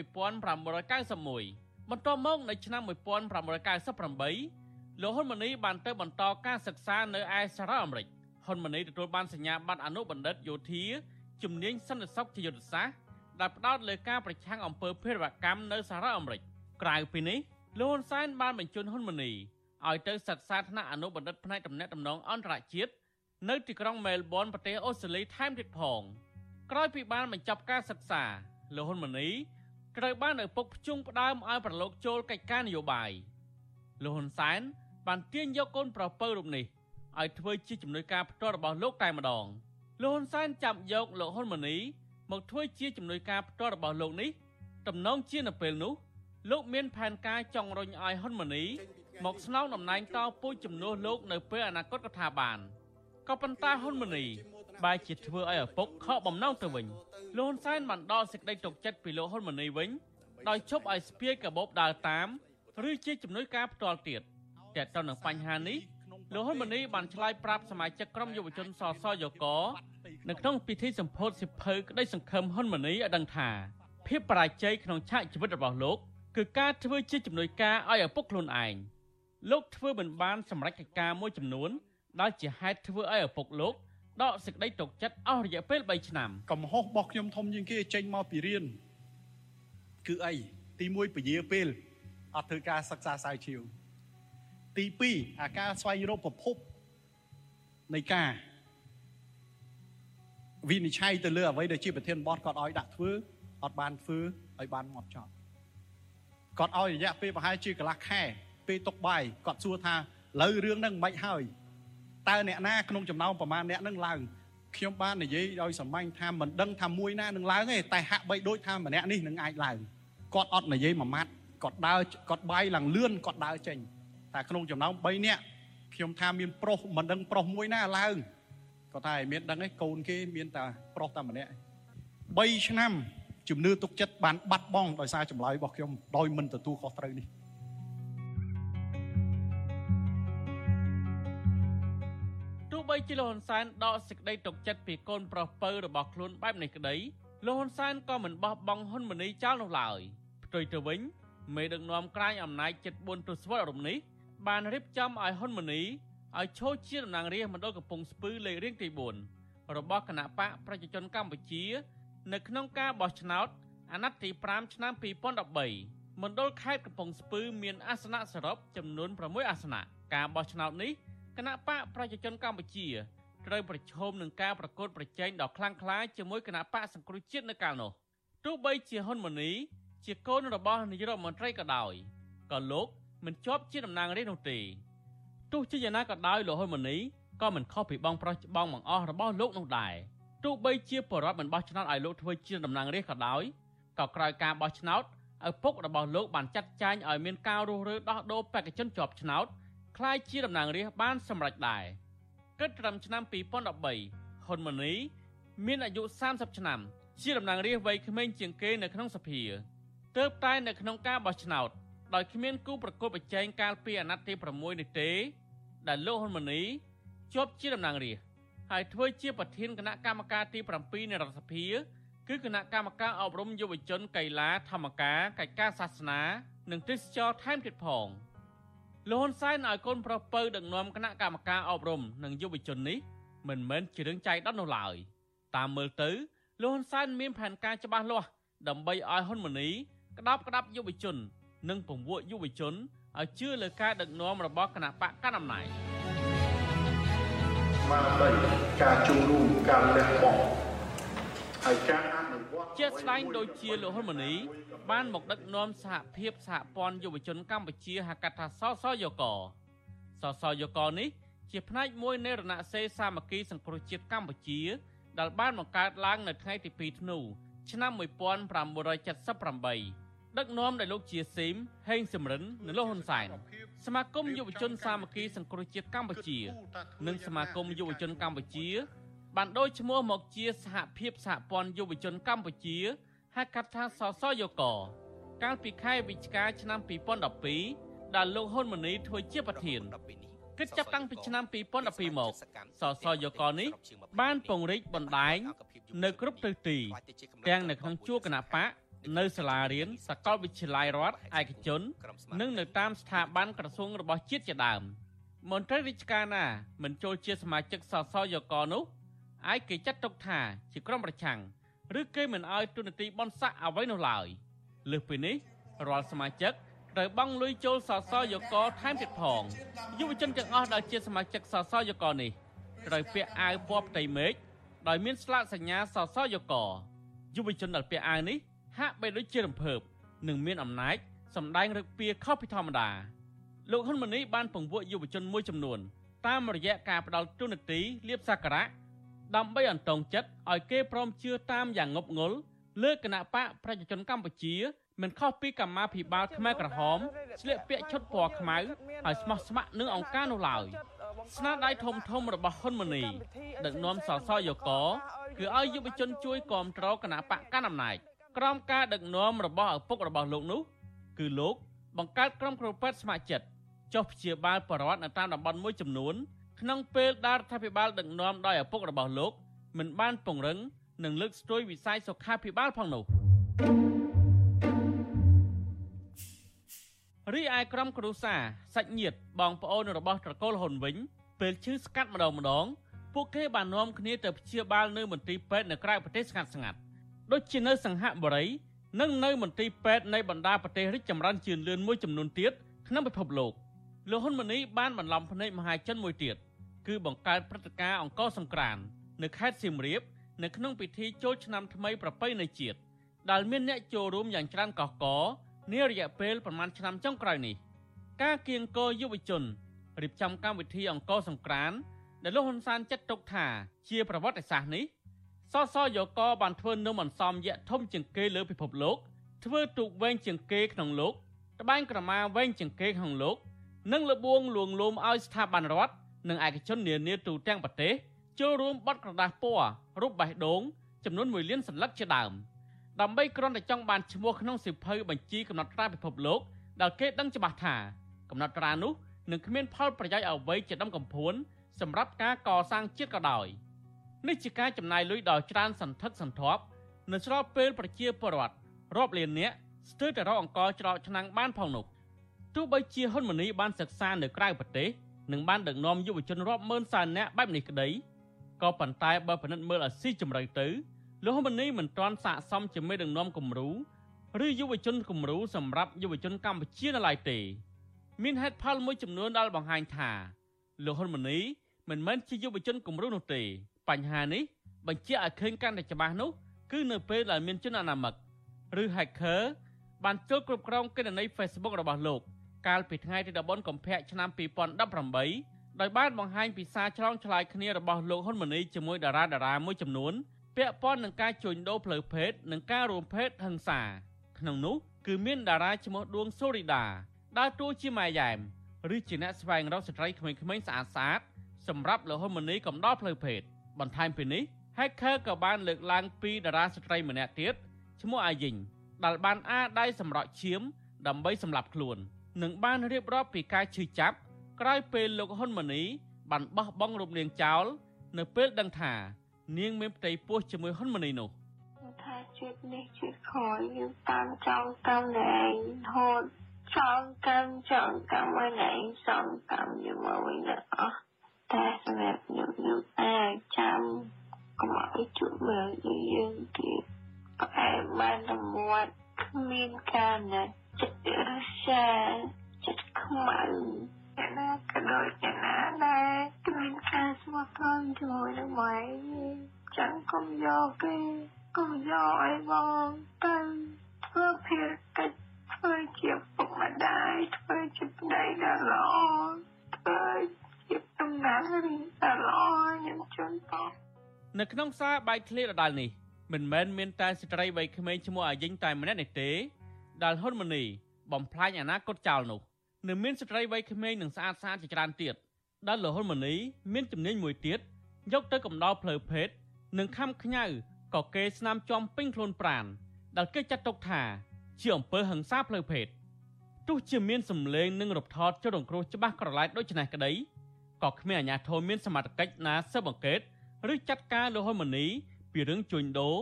បន្ទាប់មកនៅឆ្នាំ1998លោកហ៊ុនម៉ាណីបានទៅបន្តការសិក្សានៅឯសហរដ្ឋអាមេរិកហ៊ុនម៉ាណីទទួលបានសញ្ញាបត្រអនុបណ្ឌិតយោធាជំនាញសន្តិសុខជាយុទ្ធសាស្ត្រ ដែលផ្ដោតលើការប្រឆាំងអំពើភេរវកម្មនៅសហរដ្ឋអាមេរិកក្រៅពីនេះលោកហ៊ុនសែនបានបញ្ជូនហ៊ុនម៉ាណីឲ្យទៅសិក្សាថ្នាក់អនុបណ្ឌិតផ្នែកតំណែងតំណងអន្តរជាតិនៅទីក្រុងមែលប៊នប្រទេសអូស្ត្រាលីថែមទៀតផងក្រោយពីបានបញ្ចប់ការសិក្សាលោកហ៊ុនម៉ាណីត្រូវបានឪពុកភ្ជុងផ្ដើមឲ្យប្រឡូកចូលកិច្ចការនយោបាយលោកហ៊ុនសែនបានទាញយកកូនប្រពៅរូបនេះឲ្យធ្វើជាជំនួយការផ្ទាល់របស់លោកតែម្ដងលោកហ៊ុនសែនចាប់យកលោកហ៊ុនម៉ាណី មកធ្វើជាជំនួយការផ្ទាល់របស់លោកនេះតំណងជានៅពេលនោះលោកមានផែនការចង់រុញឲ្យហ៊ុនម៉ាណីមកស្នងតំណែងតពូជជំនួសលោកនៅពេលអនាគតក៏ថាបានក៏ប៉ុន្តែហ៊ុនម៉ាណីបែរជាធ្វើឲ្យឪពុកខកបំណងទៅវិញលោកហ៊ុនសែនបានដល់សេចក្តីទុកចិត្តពីលោកហ៊ុនម៉ាណីវិញដោយជប់ឲ្យស្ពាយកាបូបដើរតាមឬជាជំនួយការផ្ទាល់ទៀតតែទៅនឹងបញ្ហានេះលោកហ៊ុនម៉ាណីបានឆ្លើយប្រាប់សមាជិកក្រុមយុវជនសសយក នៅក្នុងពិធីសម្ពោធសិភៅក្តីសង្ឃឹមហ៊ុនម៉ាណីឲ្យដឹងថាភាពបរាជ័យក្នុងឆាកជីវិតរបស់លោកគឺការធ្វើជាជំនួយការឲ្យឪពុកខ្លួនឯងលោកធ្វើមិនបានសម្រេចកិច្ចការមួយចំនួនដែលជាហេតុធ្វើឲ្យឪពុកលោកដកសេចក្តីទុកចិត្តអស់រយៈពេល3ឆ្នាំកំហុសរបស់ខ្ញុំធំជាងគេចេញមកពីរៀនគឺអីទី1ពជាពេលអត់ធ្វើការសិក្សាស្រាវជ្រាវទី2អាការស្វែងរកប្រភពនៃការ វិនិច្ឆ័យទៅលើអ្វីដែលជាប្រធានបទគាត់ឲ្យដាក់ធ្វើអត់បានធ្វើឲ្យបានមកចប់គាត់ឲ្យរយៈពេលប្រហែលជាកន្លះខែពេលຕົកបាយគាត់សួរថាលើរឿងហ្នឹងមិនហើយតើអ្នកណាក្នុងចំណោមប្រមាណអ្នកហ្នឹងឡើងខ្ញុំបាននិយាយដោយសម្បាញ់ថាមិនដឹងថាមួយណានឹងឡើងទេតែហាក់បីដូចថាម្នាក់នេះនឹងអាចឡើងគាត់អត់និយាយមួយម៉ាត់គាត់ដើរគាត់បាយឡើងលឿនគាត់ដើរចេញតែក្នុងចំណោម3នាក់ខ្ញុំថាមានប្រុសមិនដឹងប្រុសមួយណាឡើង គាត់ថាឲ្យមានដឹងឯងកូនគេមានតែប្រុសតែម្នាក់3ឆ្នាំជំនឿទុកចិត្តបានបាត់បង់ដោយសារចម្លើយរបស់ខ្ញុំដោយមិនទទួលខុសត្រូវនេះទោះបីជាលោកហ៊ុនសែនដកសេចក្តីទុកចិត្តពីកូនប្រុសពៅរបស់ខ្លួនបែបនេះក្តីលោកហ៊ុនសែនក៏មិនបោះបង់ហ៊ុនម៉ាណីចោលនោះឡើយផ្ទុយទៅវិញមេដឹកនាំក្រាញអំណាចចិត្ត4ទសវត្សរ៍រំនេះបានរៀបចំឲ្យហ៊ុនម៉ាណី ឲ្យឈរជាតំណាងរាស្ត្រមណ្ឌលកំពង់ស្ពឺលេខរៀងទី4របស់គណៈបកប្រជាជនកម្ពុជា នៅក្នុងការបោះឆ្នោតអាណត្តិទី5ឆ្នាំ2013មណ្ឌលខេត្តកំពង់ស្ពឺមានអាសនៈសរុបចំនួន6អាសនៈការបោះឆ្នោតនេះគណៈបកប្រជាជនកម្ពុជាត្រូវប្រឈមនឹងការប្រកួតប្រជែងដ៏ខ្លាំងក្លាជាមួយគណៈបកសង្គ្រោះជាតិនៅកាលនោះទោះបីជាហ៊ុនម៉ាណីជាកូនរបស់នាយករដ្ឋមន្ត្រីក៏ដោយក៏លោកមិនជាប់ជាតំណាងរាស្ត្រនោះទេ ទោះជាយ៉ាងណាក៏ដោយលោកហ៊ុនម៉ាណីក៏មិនខុសពីបងប្រុសច្បងបង្អស់របស់លោកនោះដែរ ទោះបីជាបរដ្ឋមិនបោះឆ្នោតឲ្យលោកធ្វើជាតំណាងរាស្ត្រក៏ដោយក៏ក្រោយការបោះឆ្នោតឪពុករបស់លោកបានចាត់ចែងឲ្យមានការរុះរើដោះដូរបេក្ខជនជាប់ឆ្នោតคล้ายជាតំណាងរាស្ត្របានសម្រេចដែរគិតត្រឹមឆ្នាំ2013ហ៊ុនម៉ាណីមានអាយុ30ឆ្នាំ ជាតំណាងរាស្ត្រវ័យក្មេងជាងគេនៅក្នុងសភាទើបតែនៅក្នុងការបោះឆ្នោត ដោយគ្មានគូប្រកួតប្រជែងកាលពីអាណត្តិទី6នេះទេ ដែលលោកហ៊ុនម៉ាណីជាប់ជាតំណាងរាស្ត្រហើយធ្វើជាប្រធានគណៈកម្មការទី7នៃរដ្ឋសភា គឺគណៈកម្មការអប់រំយុវជនកីឡាធម្មការកិច្ចការសាសនា និងទេសចរថែមទៀតផងលោកហ៊ុនសែនឲ្យកូនប្រុសពៅដឹកនាំគណៈកម្មការអប់រំនិងយុវជននេះមិនមែនជារឿងចៃដន្យនោះឡើយតាមមើលទៅលោកហ៊ុនសែនមានផែនការច្បាស់លាស់ដើម្បីឲ្យហ៊ុនម៉ាណីក្តាប់ក្តាប់យុវជន និងពង្រួមយុវជនឲ្យជឿលើការដឹកនាំរបស់គណៈបកកណ្ដាលអំណាចស្មារតីការចូលរួមការលះបង់ហើយការអនុវត្តជាស្ដែងដូចជាលោកហ៊ុនម៉ាណីបានមកដឹកនាំសហភាពសហព័ន្ធយុវជនកម្ពុជាហៅកាត់ថាសសយកសសយកនេះជាផ្នែកមួយនៃរណសេរីសាមគ្គីសង្គ្រោះជាតិកម្ពុជាដែលបានបង្កើតឡើងនៅថ្ងៃទី2ធ្នូឆ្នាំ1978 ដឹកនាំដោយលោកជាស៊ីមហេងសំរិននិងលោកហ៊ុនសែនសមាគមយុវជនសាមគ្គីសង្គ្រោះជាតិកម្ពុជា និងសមាគមយុវជនកម្ពុជា បានដូរឈ្មោះមកជាសហភាពសហព័ន្ធយុវជនកម្ពុជាហៅកាត់ថាសសយកកាលពីខែវិច្ឆិកាឆ្នាំ2012ដែលលោកហ៊ុនម៉ាណីធ្វើជាប្រធានគិតចាប់តាំងពីឆ្នាំ2012មកសសយកនេះបានពង្រីកបណ្ដាញនៅគ្រប់ទិសទីទាំងនៅក្នុងជួរគណៈបក នៅសាលារៀនសាកលវិទ្យាល័យរដ្ឋឯកជន និងនៅតាមស្ថាប័នក្រសួងរបស់ជាតិជាដើមមន្ត្រីរាជការណាមិនចូលជាសមាជិកសសយកនោះអាចគេចាត់ទុកថាជាក្រុមប្រឆាំងឬគេមិនអោយទូនាទីបនស័កអ្វីនោះឡើយលើសពីនេះរាល់សមាជិកត្រូវបង់លុយចូលសសយកថែមទៀតផងយុវជនទាំងអស់ដែលជាសមាជិកសសយកនេះត្រូវពាក់អាវពណ៌ផ្ទៃមេឃដោយមានស្លាកសញ្ញាសសយកយុវជនដែលពាក់អាវនេះ ហាក់បីដូចជារំភើបនិងមានអំណាចសម្ដែងរឹកពីខុសពីធម្មតាលោកហ៊ុនម៉ាណីបានពង្រួមយុវជនមួយចំនួន តាមរយៈការផ្ដល់ទូនាទីលៀបសក្ការៈដើម្បីអន្តងចិត្តឲ្យគេព្រមជឿតាមយ៉ាងងប់ងល់លើគណៈបកប្រជាជនកម្ពុជាមិនខុសពីកម្មាភិបាលខ្មែរក្រហមស្លៀកពាក់ឈុតពណ៌ខ្មៅហើយស្មោះស្ម័គ្រនឹងអង្គការនោះឡើយស្នាដៃធំធំរបស់ហ៊ុនម៉ាណីដឹកនាំសសយកគឺឲ្យយុវជនជួយគ្រប់គ្រងគណៈបកកណ្ដាលអំណាច ក្រោមការដឹកនាំរបស់ឪពុករបស់លោកនោះ គឺលោកបង្កើតក្រុមគ្រូពេទ្យស្ម័គ្រចិត្តចុះព្យាបាលប្រវត្តិនៅតាមតំបន់មួយចំនួនក្នុងពេលដែលរដ្ឋាភិបាលដឹកនាំដោយឪពុករបស់លោក មិនបានពង្រឹងនិងលើកស្ទួយវិស័យសុខាភិបាលផងនោះរីឯក្រុមគ្រួសារសាច់ញាតិបងប្អូនរបស់ត្រកូលហ៊ុនវិញ ពេលឈឺស្កាត់ម្ដងម្ដង ពួកគេបាននាំគ្នាទៅព្យាបាលនៅមន្ទីរពេទ្យនៅក្រៅប្រទេសស្ងាត់ស្ងាត់ ដូចជានៅសង្ហបុរីនិងនៅមន្ទីរពេទ្យនៃបណ្ដាប្រទេសរីកចម្រើនជឿនលឿនមួយចំនួនទៀតក្នុងពិភពលោកលោកហ៊ុនម៉ាណីបានបន្លំភ្នែកមហាជនមួយទៀតគឺបង្កើតព្រឹត្តិការណ៍អង្គរសង្ក្រាននៅខេត្តសៀមរាបនៅក្នុងពិធីចូលឆ្នាំថ្មីប្រពៃណីជាតិដែលមានអ្នកចូលរួមយ៉ាងច្រើនកកកនារយៈពេលប្រមាណឆ្នាំចុងក្រោយនេះការគៀងគរយុវជនរៀបចំកម្មវិធីអង្គរសង្ក្រានដែលលោកហ៊ុនសែនចាត់ទុកថាជាប្រវត្តិសាស្ត្រនេះ សសយកបានធ្វើនំអន្សមយៈធំជាងគេលើពិភពលោក ធ្វើទូកវែងជាងគេក្នុងលោកត្បាញក្រមាវែងជាងគេក្នុងលោក និងលបួងលួងលោមឲ្យស្ថាប័នរដ្ឋនិងឯកជននានាទូទាំងប្រទេសចូលរួមបត់ក្រដាសពណ៌រូបបេះដូងចំនួន1លានសន្លឹកជាដើមដើម្បីគ្រាន់តែចង់បានឈ្មោះក្នុងសិភៅបញ្ជីកំណត់ត្រាពិភពលោកដែលគេដឹងច្បាស់ថាកំណត់ត្រានោះនឹងគ្មានផលប្រយោជន៍អ្វីជាដំកំភួនសម្រាប់ការកសាងជាតិក៏ដោយ។ នេះជាការចំណាយលុយដ៏ច្រើនសន្ធឹកសន្ធាប់នៅស្របពេលប្រជាពលរដ្ឋរាប់លាននាក់ស្ទើរតែរកអង្គច្រកឆ្នាំងបានផងនោះទោះបីជាហ៊ុនម៉ាណីបានសិក្សានៅក្រៅប្រទេសនិងបានដឹកនាំយុវជនរាប់ម៉ឺនសែននាក់បែបនេះក្តីក៏ប៉ុន្តែបើពិនិត្យមើលឲ្យស៊ីជម្រៅទៅលោកហ៊ុនម៉ាណីមិនទាន់ស័ក្តិសមជាមេដឹកនាំគំរូឬយុវជនគំរូសម្រាប់យុវជនកម្ពុជានៅឡើយទេ មានហេតុផលមួយចំនួនដែលបង្ហាញថាលោកហ៊ុនម៉ាណីមិនមែនជាយុវជនគំរូនោះទេ បញ្ហានេះបញ្ជាក់ឲ្យឃើញកាន់តែច្បាស់នោះគឺនៅពេលដែលមានជនអនាមិកឬ hacker បានចូលគ្រប់គ្រងគណនី Facebook របស់លោក កាលពីថ្ងៃទី14កុម្ភៈឆ្នាំ2018ដោយបានបង្ហាញពីសារឆ្លងឆ្លើយគ្នារបស់លោកហ៊ុនម៉ាណីជាមួយតារាតារាមួយចំនួនពាក់ព័ន្ធនឹងការជួញដូរផ្លូវភេទនិងការរួមភេទហិង្សា ក្នុងនោះគឺមានតារាឈ្មោះដួងសូរីដាដើរតួជាម៉ែយ៉ែមឬជាអ្នកស្វែងរកស្ត្រីក្មេងៗស្អាតស្អាតសម្រាប់លោកហ៊ុនម៉ាណីកំដរផ្លូវភេទ បន្ថែមពីនេះ Hacker ក៏បានលើកឡើងពីតារាស្ត្រីម្នាក់ទៀតឈ្មោះអាយីងដែលបានអាដៃសម្រក់ឈាម ដើម្បីសម្លាប់ខ្លួននិងបានរៀបរាប់ពីការឈឺចាប់ក្រោយពេលលោកហ៊ុនម៉ាណីបានបោះបង់រូបនាងចោល នៅពេលដឹងថា នាងមានផ្ទៃពោះជាមួយហ៊ុនម៉ាណីនោះថាជាតិនេះជាតិខយយើងតាមចង់តាមឯងហូតចង់កម្មចង់កម្មឲ្យឯងសងកម្មយកមកវិញអស់ តែសម្រាប់ខ្ញុំខ្ញុំអាចចាំកុំឲ្យជួបមើលយើងទៀតផ្អែមបានតែមាត់គ្មានការណាចិត្តរសាចិត្តខ្មៅយ៉ាងណាក៏ដូចយ៉ាងណាដែរគ្មានការស្មោះត្រង់ជាមួយនឹងម៉ែចាំកុំយកទេកុំយកឲ្យបងទៅធ្វើភារកិច្ចធ្វើជាពុកម្ដាយធ្វើជាប្តីដ៏ល្អធ្វើ ជាតំណាងរីដ៏ល្អខ្ញុំជូនបងនៅក្នុងសារបាយធ្លាដដែលនេះមិនមែនមានតែស្ត្រីវ័យក្មេងឈ្មោះអាយិញតែម្នាក់នេះទេដែលហ៊ុនម៉ាណីបំផ្លាញអនាគតចោលនោះនៅមានស្ត្រីវ័យក្មេងនិងស្អាតស្អាតជាច្រើនទៀតដែលលហ៊ុនម៉ាណីមានជំនាញមួយទៀតយកទៅកំដរផ្លូវភេទនិងខំខ្ញៅក៏គេស្នាមចំពេញខ្លួនប្រានដែលគេចាត់ទុកថាជាអំពើហិង្សាផ្លូវភេទទោះជាមានសម្លេងនិងរំថតចុះរងគ្រោះច្បាស់ក្រឡែតដូចនេះក្តី ក៏គ្មានអាជ្ញាធរមានសមត្ថកិច្ចណាស៊ើបអង្កេតឬចាត់ការលោកហ៊ុនម៉ាណីពីរឿងជួញដូរ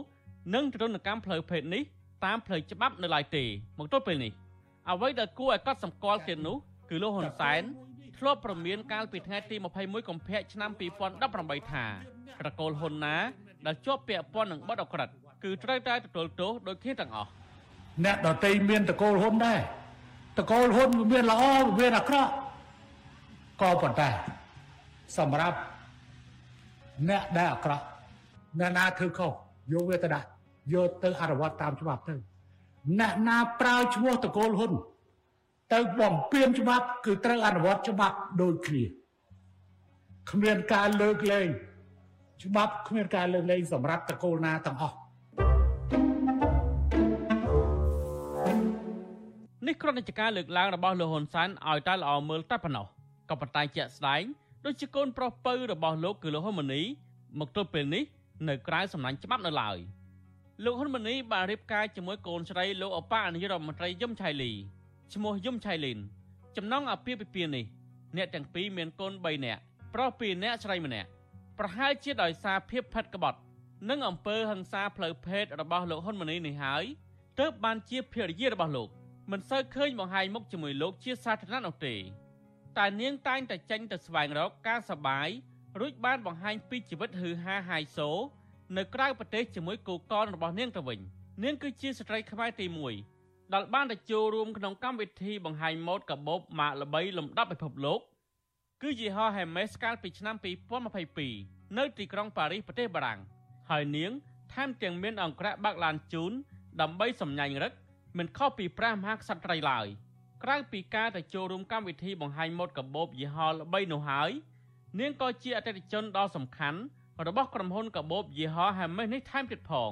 និងទរណកម្មផ្លូវភេទនេះតាមផ្លូវច្បាប់នៅឡើយទេមកទល់ពេលនេះអ្វីដែលគួរឲ្យកត់សម្គាល់ទៀតនោះគឺលោកហ៊ុនសែនធ្លាប់ប្រមានកាលពីថ្ងៃទី21កុម្ភៈឆ្នាំ2018ថាត្រកូលហ៊ុនណាដែលជាប់ពាក់ព័ន្ធនឹងបទអក្រិតគឺត្រូវតែទទួលទោសដូចគ្នាទាំងអស់អ្នកដតីមានតកូលហ៊ុនដែរតកូលហ៊ុនមានល្អមានអាក្រក់ក៏ប៉ុន្តែ សម្រាប់អ្នកដែលអាក្រក់អ្នកណាធ្វើខុសយកវាទៅដាក់យកទៅអនុវត្តតាមច្បាប់ទៅអ្នកណាប្រើឈ្មោះតកូលហ៊ុនទៅបំពេញច្បាប់គឺត្រូវអនុវត្តច្បាប់ដូចគ្នាគ្មានការលើកលែងច្បាប់គ្មានការលើកលែងសម្រាប់តកូលណាទាំងអស់នេះគ្រាន់តែជាការលើកឡើងរបស់លោកហ៊ុនសែនឲ្យតែល្អមើលតែប៉ុណ្ណោះក៏ប៉ុន្តែជាក់ស្ដែង ដូចជាកូនប្រុសពៅរបស់លោកគឺលោកហ៊ុនម៉ាណីមកទល់ពេលនេះនៅក្រៅសំណាញ់ច្បាប់នៅឡើយលោកហ៊ុនម៉ាណីបានរៀបការជាមួយកូនស្រីលោកអបអនាយករដ្ឋមន្ត្រីយឹមឆៃលីឈ្មោះយឹមឆៃលីនចំណងអាពាហ៍ពិពាហ៍នេះអ្នកទាំងពីរមានកូន3នាក់ប្រុស2នាក់ស្រី1នាក់ប្រហែលជាដោយសារភាពផិតក្បត់ និងអំពើហិង្សាផ្លូវភេទរបស់លោកហ៊ុនម៉ាណីនេះហើយទើបបានជាភរិយារបស់លោកមិនសូវឃើញបង្ហាញមុខជាមួយលោកជាសាធារណៈនោះទេ តែនាងតែងតែចេញទៅស្វែងរកការសបាយរួចបានបង្ហាញពីជីវិតហ៊ឺហាហាយសូនៅក្រៅប្រទេសជាមួយគូកនរបស់នាងទៅវិញនាងគឺជាស្ត្រីខ្មែរទី1ដែលបានទៅចូលរួមក្នុងកម្មវិធីបង្ហាញម៉ូដកាបូបម៉ាកល្បីលំដាប់ពិភពលោកគឺយីហោ Hermes កាលពីឆ្នាំ2022នៅទីក្រុងប៉ារីសប្រទេសបារាំងហើយនាងថែមទាំងមានអង្គរៈបាក់ឡានជូនដើម្បីសម្ញាញ់រឹកមិនខុសពីព្រះមហាក្សត្រត្រីឡើយ ក្រៅពីការទៅចូលរួមកម្មវិធីបង្ហាញម៉ូដកាបូបយីហោល្បីនោះហើយនាងក៏ជាអតិថិជនដ៏សំខាន់របស់ក្រុមហ៊ុនកាបូបយីហោ Hermes នេះថែមទៀតផង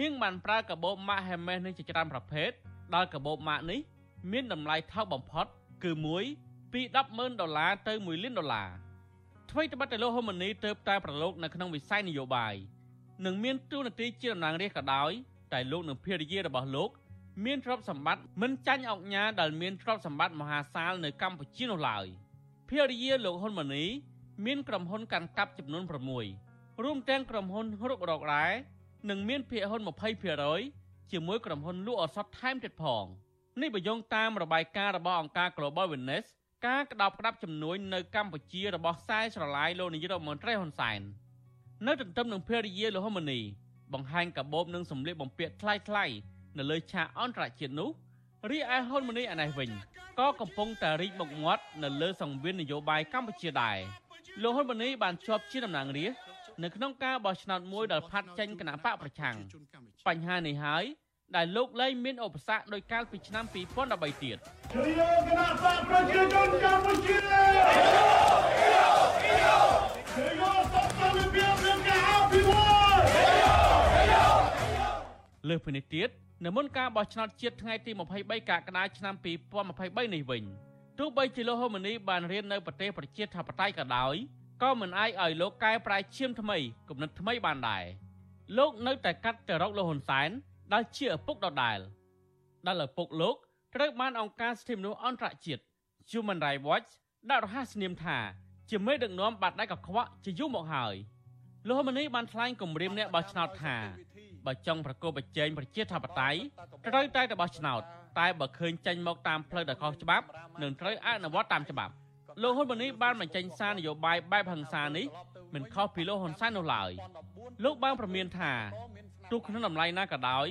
នាងបានប្រើកាបូបម៉ាក Hermes នេះជាច្រើនប្រភេទដែលកាបូបម៉ាកនេះមានតម្លៃថោកបំផុត គឺមួយពី100000ដុល្លារទៅ1លានដុល្លារថ្មីត្បិតតែលោកហ៊ុនម៉ាណីទៅតែប្រឡូកនៅក្នុងវិស័យនយោបាយនិងមានទូនាទីជាតំណាងរាស្ត្រក៏ដោយតែលោកនិងភរិយារបស់លោក មានទ្រព្យសម្បត្តិមិនចាញ់អង្គញាដែលមានទ្រព្យសម្បត្តិមហាសាលនៅកម្ពុជានោះឡើយភរិយាលោកហ៊ុនម៉ាណីមានក្រុមហ៊ុនកាន់កាប់ចំនួន6រួមទាំងក្រុមហ៊ុនរុករករ៉ែនិងមានភាគហ៊ុន20%ជាមួយក្រុមហ៊ុនលក់ឱសថថែមទៀតផងនេះបញ្យងតាមរបាយការណ៍របស់អង្គការ Global Witness ការក្តោបក្តាប់ចំនួននៅកម្ពុជារបស់ខ្សែស្រឡាយលោកនាយរដ្ឋមន្ត្រីហ៊ុនសែននៅទន្ទឹមនឹងភរិយាលោកហ៊ុនម៉ាណីបង្ហាញកាបូបនិងសម្លៀកបំពាក់ថ្លៃថ្លៃ នៅលើឆាកអន្តរជាតិនោះរីឯហ៊ុនម៉ាណីឯនេះវិញក៏កំពុងតែរីកមុខមាត់នៅលើសង្វៀននយោបាយកម្ពុជាដែរលោកហ៊ុនម៉ាណីបានជាប់ជាតំណាងរាស្ត្រនៅក្នុងការបោះឆ្នោតមួយដែលផាត់ចេញគណៈបកប្រឆាំងបញ្ហានេះហើយដែលលោកលែងមានឧបសគ្គដោយកាលពីឆ្នាំ2013ទៀតជួយយកគណៈបកប្រជាជនកម្ពុជា លើសពីនេះទៀតនៅមុនការបោះឆ្នោតជាតិថ្ងៃទី23កក្កដាឆ្នាំ2023នេះវិញទោះបីជាលោកហ៊ុនម៉ាណីបានរៀននៅប្រទេសប្រជាធិបតេយ្យក៏ដោយក៏មិនអាចឲ្យលោកកែប្រែឈាមថ្មីគំនិតថ្មីបានដែរលោកនៅតែកាត់ទៅរកលោកហ៊ុនសែនដែលជាឪពុកដដែលដែលឪពុកលោកត្រូវបានអង្គការសិទ្ធិមនុស្សអន្តរជាតិ Human Rights Watch ដាក់រហស្សនាមថាជាមេដឹកនាំបាត់ដៃកខ្វក់ជាយូរមកហើយលោកហ៊ុនម៉ាណីបានថ្លែងគម្រាមអ្នកបោះឆ្នោតថា បើចង់ប្រកបប្រជែងប្រជាធិបតេយ្យត្រូវតែទៅបោះឆ្នោតតែបើឃើញចេញមកតាមផ្លូវដែលខុសច្បាប់នឹងត្រូវអនុវត្តតាមច្បាប់លោកហ៊ុនម៉ាណីបានបញ្ចេញសារនយោបាយបែបហិង្សានេះមិនខុសពីលោកហ៊ុនសែននោះឡើយលោកបានប្រមានថាទោះក្នុងតម្លៃណាក៏ដោយ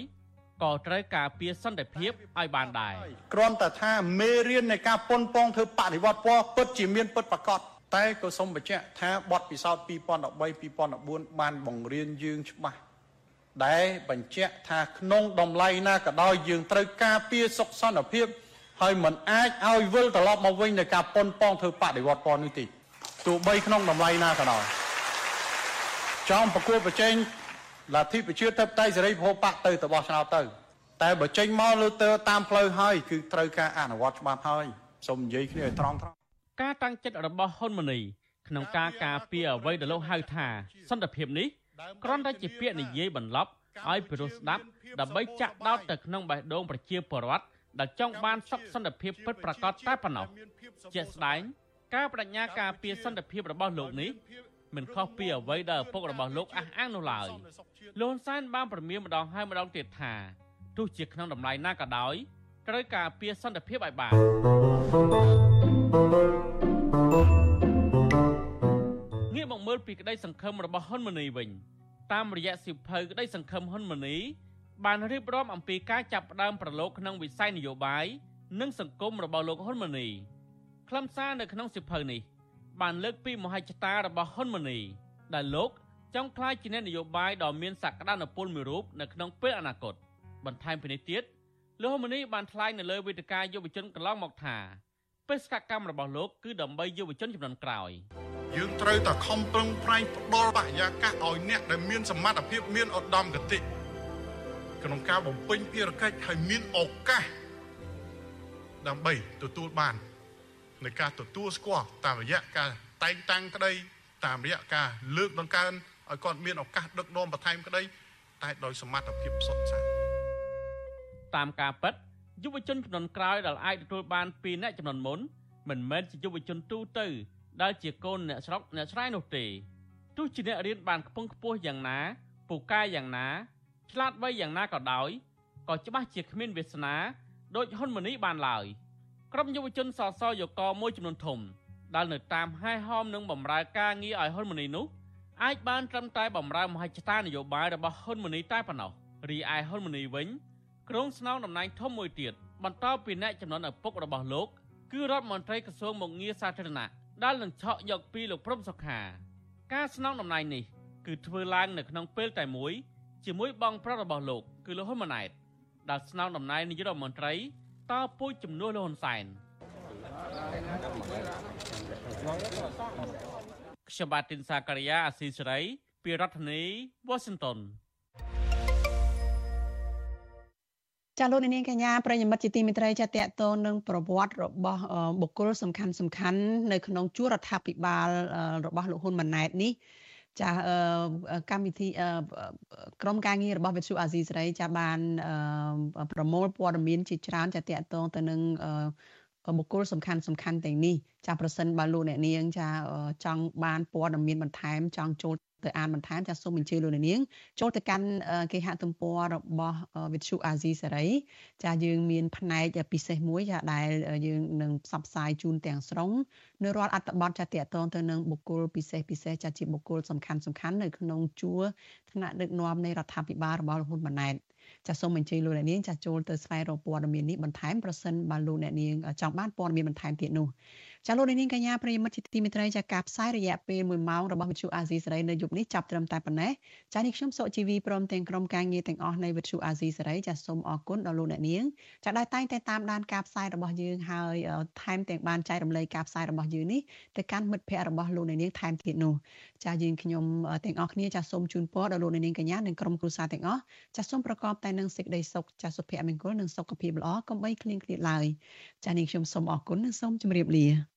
ក៏ត្រូវការពារសន្តិភាពឲ្យបានដែរគ្រាន់តែថាមេរៀននៃការប៉ុនប៉ងធ្វើបដិវត្តពណ៌ពិតជាមានពិតប្រាកដតែក៏សូមបញ្ជាក់ថាបទពិសោធន៍2013 2014បានបង្រៀនយើងច្បាស់ ដែលបញ្ជាក់ថាក្នុងតម្លៃណាក៏ដោយយើងត្រូវការពារសុខសន្តិភាពហើយមិនអាចឲ្យវិលត្រឡប់មកវិញនៃការប៉ុនប៉ងធ្វើបដិវត្តពណ៌នេះទេទោះបីក្នុងតម្លៃណាក៏ដោយចង់ប្រគល់ប្រជែងលទ្ធិប្រជាធិបតេយ្យសេរីពហុបកទៅទៅបោះឆ្នោតទៅ តែបើចេញមកលើទៅតាមផ្លូវហើយគឺត្រូវការអនុវត្តច្បាប់ហើយសូមនិយាយគ្នាឲ្យត្រង់ត្រង់ការតាំងចិត្តរបស់ហ៊ុនម៉ាណីក្នុងការការពារអ្វីដែលលោកហៅថាសន្តិភាពនេះ គ្រាន់តែជាពាក្យនិយាយបន្លប់ឲ្យពិរោះស្ដាប់ដើម្បីចាក់ដោតទៅក្នុងបេះដូងប្រជាពលរដ្ឋដែលចង់បានសុខសន្តិភាពពិតប្រាកដតែប៉ុណ្ណោះជាក់ស្ដែង ការបដិញ្ញាការពារសន្តិភាពរបស់លោកនេះមិនខុសពីអ្វីដែលឪពុករបស់លោកអះអាងនោះឡើយលោកហ៊ុនសែនបានប្រមានម្ដងហើយម្ដងទៀតថាទោះជាក្នុងតម្លៃណាក៏ដោយត្រូវការពារសន្តិភាពឲ្យបានងាក ពីក្តីសង្ឃឹមរបស់ហ៊ុនម៉ាណីវិញតាមរយៈសិភៅក្តីសង្ឃឹមហ៊ុនម៉ាណីបានរៀបរាប់អំពីការចាប់ផ្ដើមប្រឡូកក្នុងវិស័យនយោបាយនិងសង្គមរបស់លោកហ៊ុនម៉ាណីខ្លឹមសារនៅក្នុងសិភៅនេះ បានលើកពីមហិច្ឆតារបស់ហ៊ុនម៉ាណីដែលលោកចង់ក្លាយជាអ្នកនយោបាយដ៏មានសក្តានុពលមួយរូបនៅក្នុងពេលអនាគតបន្ថែមពីនេះទៀតលោកហ៊ុនម៉ាណីបានថ្លែងនៅលើវេទិកាយុវជនកន្លងមកថាបេសកកម្មរបស់លោកគឺដើម្បីយុវជនចំនួនក្រោយ យើងត្រូវតែខំប្រឹងប្រែងផ្ដល់បរិយាកាសឲ្យអ្នកដែលមានសមត្ថភាពមានឧត្តមគតិក្នុងការបំពេញភារកិច្ចឲ្យមានឱកាសដើម្បីទទួលបាននៃការទទួលស្គាល់តាមរយៈការតែងតាំងក្តី តាមរយៈការលើកដង្កើងឲ្យគាត់មានឱកាសដឹកនាំបន្ថែមក្តីតែដោយសមត្ថភាពសុទ្ធសាធតាមការពិតយុវជនចំនួនក្រោយដែលអាចទទួលបានពីអ្នកចំនួនមុនមិនមែនជាយុវជនទូទៅ ដែលជាកូនអ្នកស្រុកអ្នកស្រែនោះទេទោះជាអ្នករៀនបានខ្ពង់ខ្ពស់យ៉ាងណាពូកែយ៉ាងណាឆ្លាតវៃយ៉ាងណាក៏ដោយក៏ច្បាស់ជាគ្មានវាសនាដូចហ៊ុនម៉ាណីបានឡើយក្រុមយុវជនសសយកមួយចំនួនធំដែលនៅតាមហែហោមនឹងបំរើការងារឲ្យហ៊ុនម៉ាណីនោះអាចបានត្រឹមតែបំរើមហិច្ឆតានយោបាយរបស់ហ៊ុនម៉ាណីតែប៉ុណ្ណោះរីឯហ៊ុនម៉ាណីវិញក្រុងស្នងតំណែងធំមួយទៀតបន្តពីអ្នកចំនួនឪពុករបស់លោក គឺរដ្ឋមន្ត្រីក្រសួងមុខងារសាធារណៈ ដែលនឹងឆក់យកពីលោកព្រំសុខា ការស្នងតំណែងនេះគឺធ្វើឡើងនៅក្នុងពេលតែមួយជាមួយបងប្រុសរបស់លោក គឺលោកហ៊ុនម៉ាណែតដែលស្នងតំណែងនាយករដ្ឋមន្ត្រីតពូជជំនួសលោកហ៊ុនសែនខ្ញុំបាទទីនសាករិយាអាស៊ីសេរីពីរដ្ឋធានី Washington ចាលោកនាងកញ្ញាប្រិយមិត្តជាទីមេត្រីចាតកតងនឹងប្រវត្តិរបស់បុគ្គលសំខាន់សំខាន់នៅក្នុងជួររដ្ឋាភិបាលរបស់លោកហ៊ុនម៉ាណែតនេះចាកម្មវិធីក្រមការងាររបស់វិទ្យុអាស៊ីសេរីចាបានប្រមូលព័ត៌មានជាច្រើនចាតកតងទៅនឹង បុគ្គលសំខាន់សំខាន់ទាំងនេះចាប្រសិនបើលោកអ្នកនាងចាចង់បានព័ត៌មានបន្ថែមចង់ចូលទៅអានបន្ថែមចាសសូមអញ្ជើញលោកនាងចូលទៅកាន់គេហទំព័ររបស់វិទ្យុអាស៊ីសេរីចាយើងមានផ្នែកពិសេសមួយចាដែលយើងនឹងផ្សព្វផ្សាយជូនទាំងស្រុងនៅរាល់អត្ថបទចាតកតងទៅនឹងបុគ្គលពិសេសពិសេសចាជាបុគ្គលសំខាន់សំខាន់នៅក្នុងជួរថ្នាក់ដឹកនាំនៃរដ្ឋាភិបាលរបស់លោកហ៊ុនម៉ាណែត ចាសសូមអញ្ជើញលោកអ្នកនាងចាសចូលទៅស្វែងរកព័ត៌មាននេះបន្ថែមប្រសិនបើលោកអ្នកនាងចង់បានព័ត៌មានបន្ថែមទៀតនោះ ចាលោកនាងកញ្ញាប្រិយមិត្តជាទីមេត្រីចាការផ្សាយរយៈពេល1ម៉ោងរបស់វិទ្យុអាស៊ីសេរីនៅយប់នេះចាប់ត្រឹមតែប៉ុណ្ណេះចានេះខ្ញុំសុជីវីព្រមទាំងក្រុមការងារទាំងអស់នៃវិទ្យុអាស៊ីសេរីចាសូមអរគុណដល់លោកអ្នកនាងចាដែលតែងតែតាមដានការផ្សាយរបស់យើងហើយថែមទាំងបានចែករំលែកការផ្សាយរបស់យើងនេះទៅកាន់មិត្តភ័ក្តិរបស់លោកអ្នកនាងថែមទៀតនោះចាយើងខ្ញុំទាំងអស់គ្នាចាសូមជូនពរដល់លោកអ្នកនាងកញ្ញានិងក្រុមគ្រួសារទាំងអស់ចាសូមប្រកបតែនឹងសេចក្តីសុខចាសុភមង្គលនិងសុខភាពល្អកុំបីឃ្លៀងឃ្លាតឡើយចានេះខ្ញុំសូមអរគុណនិងសូមជម្រាបលា